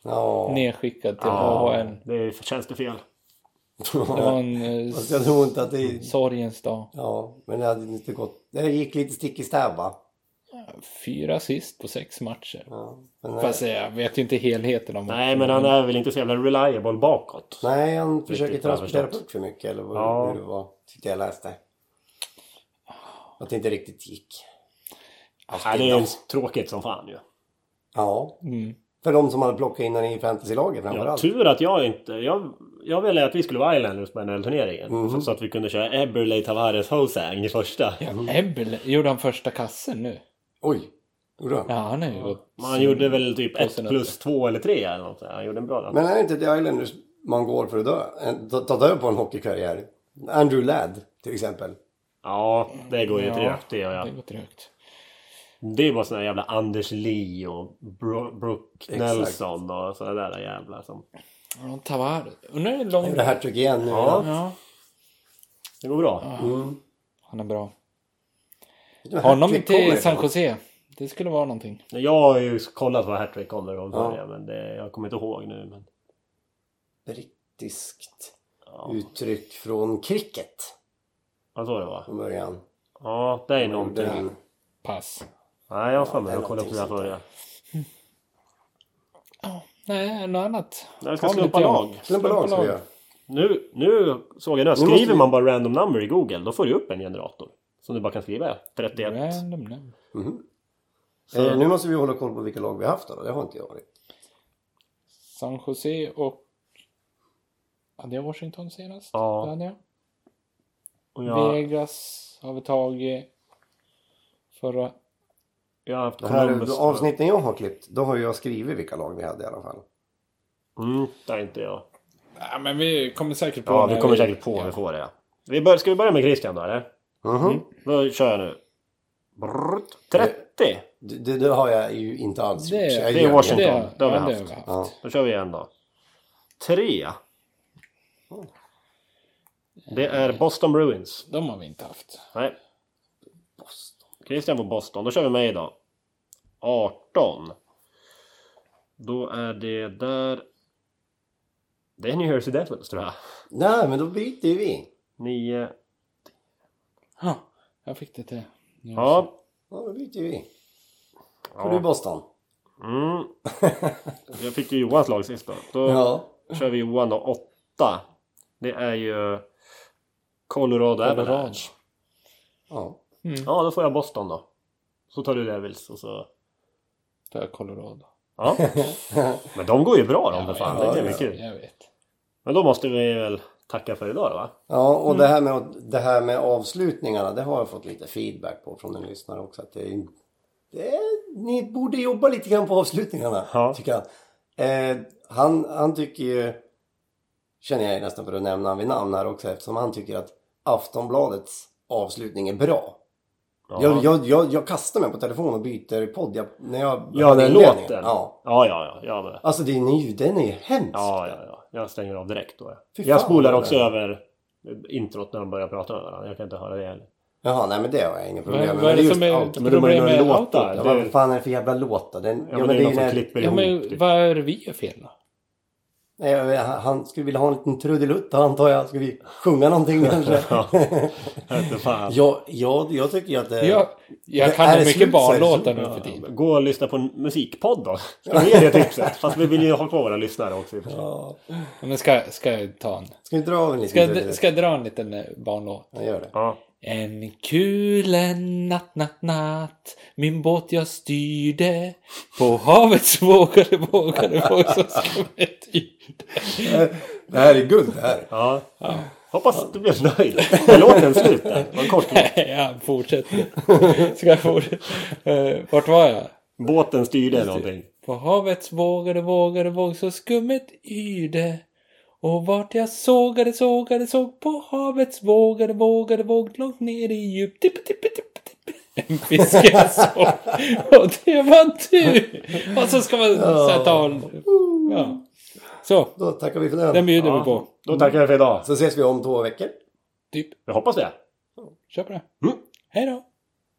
Ja. nedskickad till Ja, AHL. det är tjänstefel. Det var en eh, [laughs] Fast jag tror inte att det sorgens dag. Ja, men det hade inte gått. Det gick lite stick i stäv va? Fyra sist på sex matcher. Ja. Men, Fast jag vet ju inte helheten om Nej, men han är väl inte så jävla reliable bakåt. Nej, han försöker transportera puck för mycket eller vad, Ja. hur det var. Tyckte jag läste. Att det inte riktigt gick. Nej, det är tråkigt som fan ju. Ja. Mm. För de som hade plockat in den i fantasylaget Ja, framförallt. tur att jag inte... Jag, jag ville att vi skulle vara Islanders på NHL-turneringen. Mhm. Så att vi kunde köra Eberle Tavares Hosang i första. Ja, Ebbel gjorde han första kassen nu. Oj. Gjorde han? Ja, han är ju gått... Han gjorde väl typ Påsen 1 plus 2 eller 3 eller något. Han gjorde en bra. Men är det inte The Islanders man går för att dö? Ta, ta död på en hockeykarriär. Andrew Ladd till exempel. Ja, det går ju Ja, trögt det gör Det jag. går trögt. Det är bara såna jävla Anders Lee och Bro Brooke Exakt. Nelson och såna där jävlar som... Ja, Tavares. Undrar hur lång... Gjorde hattrick igen nu. Ja. Ja, Det går bra. Mm. han är bra. Vad Honom till? San Jose. Det skulle vara någonting. Jag har ju kollat vad hattrick kommer ifrån Ja. ja. men det, jag kommer inte ihåg nu. Men... Brittiskt Ja, uttryck från cricket vad så det var. från början. Ja, det är någonting. Den- Pass. Nej, jag har för mig det att kolla upp det där förra. Nej, något annat. Jag ska Har slumpa lag. Slumpa lag ska vi göra. Nu, nu såg jag måste Skriver vi- man bara random number i Google då får du upp en generator. Som du bara kan skriva 31. Random number. Så- Eh, nu måste vi hålla koll på vilka lag vi har haft då. Det har inte jag varit. San Jose och... Hade jag Washington senast? Ja. Det hade jag. Och jag, Vegas har vi tagit förra... jag har haft Det här Columbus. avsnitten jag har klippt, då har jag skrivit vilka lag vi hade i alla fall. Mm, det är inte jag. Ja, men vi kommer säkert på Ja, vi kommer säkert på vi får det. ja. Vi bör, ska vi börja med Christian då eller? Mhm. Då kör jag nu. Brrrt. 30! Det, det, det har jag ju inte alls Det- gjort, jag det är Washington. Det, Det har vi ja, det haft. har vi haft. Ja. Då kör vi igen då. 3. Det är Boston Bruins. De har vi inte haft. Nej. Christian på Boston. Då kör vi mig då. 18. Då är det där... Det är New Jersey Devils tror jag. Nej, men då byter vi. 9. Ja, jag fick det till. Ja. Ja, då byter vi. Får ja. du Boston? Mm. [laughs] Jag fick ju Johans lag sist då. Då Ja. kör vi Johan då. 8. Det är ju Colorado Avalanche. Ja. Ja, då får jag Boston då. Så tar du Devils och så... För Colorado. Ja. [laughs] Men de går ju bra de för fan. ja, det är ja. mycket kul. Jag vet. Men då måste vi väl tacka för idag då va? Ja, och det, här med, det här med avslutningarna, det har jag fått lite feedback på från en lyssnare också. Att det, är- det, är- ni borde jobba lite grann på avslutningarna, Ja. tycker han. Eh, han. Han tycker ju, känner jag nästan för att nämna vid namn här också, eftersom han tycker att Aftonbladets avslutning är bra. Ja, Jag, jag, jag, jag kastar mig på telefon och byter podd jag, när jag ja den låten. Ja. ja, ja. ja, med. Alltså det är ju, den är ju hemsk. Ja, ja, ja. Jag stänger av direkt då. Jag spolar också det över introt när de börjar prata med varandra. Jag kan inte höra det heller. Jaha, nej men det har jag inga problem med. vad är Men det som är- allt- Men ju Problem med låtar. Ja, vad fan är det för jävla låt då? Den, ja, men det är någon som klipper Ja, ihop. men typ. vad är det vi gör fel då? Nej, jag han skulle vilja ha en liten trudelutt antar jag. Ska vi sjunga någonting kanske? [laughs] Ja. Jag jag tycker ju att det... Jag, jag Det- kan är mycket slut barnlåtar nu för tiden. Gå och lyssna på en musikpodd då. Ska vi ge det tipset? Fast vi vill ju ha på våra lyssnare också. i och för sig. Ja. Men ska, ska jag ta en? Ska vi dra av en liten Ska, jag- ska jag dra en liten eh, barnlåt? Ja, gör det. Ja. En kul en natt, natt, natt Min båt jag styrde På havets vågade, vågade, vågade Så ska ett yrde Det här är guld det här. ja. Hoppas att du blev nöjd. Låten slut där? Det var en kort. [laughs] Ja, fortsätter. Ska jag fortsätta? Eh, vart var jag? Båten styrde någonting. På havets vågade, vågade, våg så skummet yrde och vart jag sågade, sågade, såg på havets vågade, vågade, våg långt ner i djup. Tipp, tipp, tipp, tipp. En fisk jag [laughs] såg och det var du! Och så ska man här, ta en... Ja. Så, Då tackar vi för den. den bjuder vi på. Ja. Då tackar vi för idag. Så ses vi om två veckor. Typ. Jag hoppas det. Kör på det. Mm. Hej då!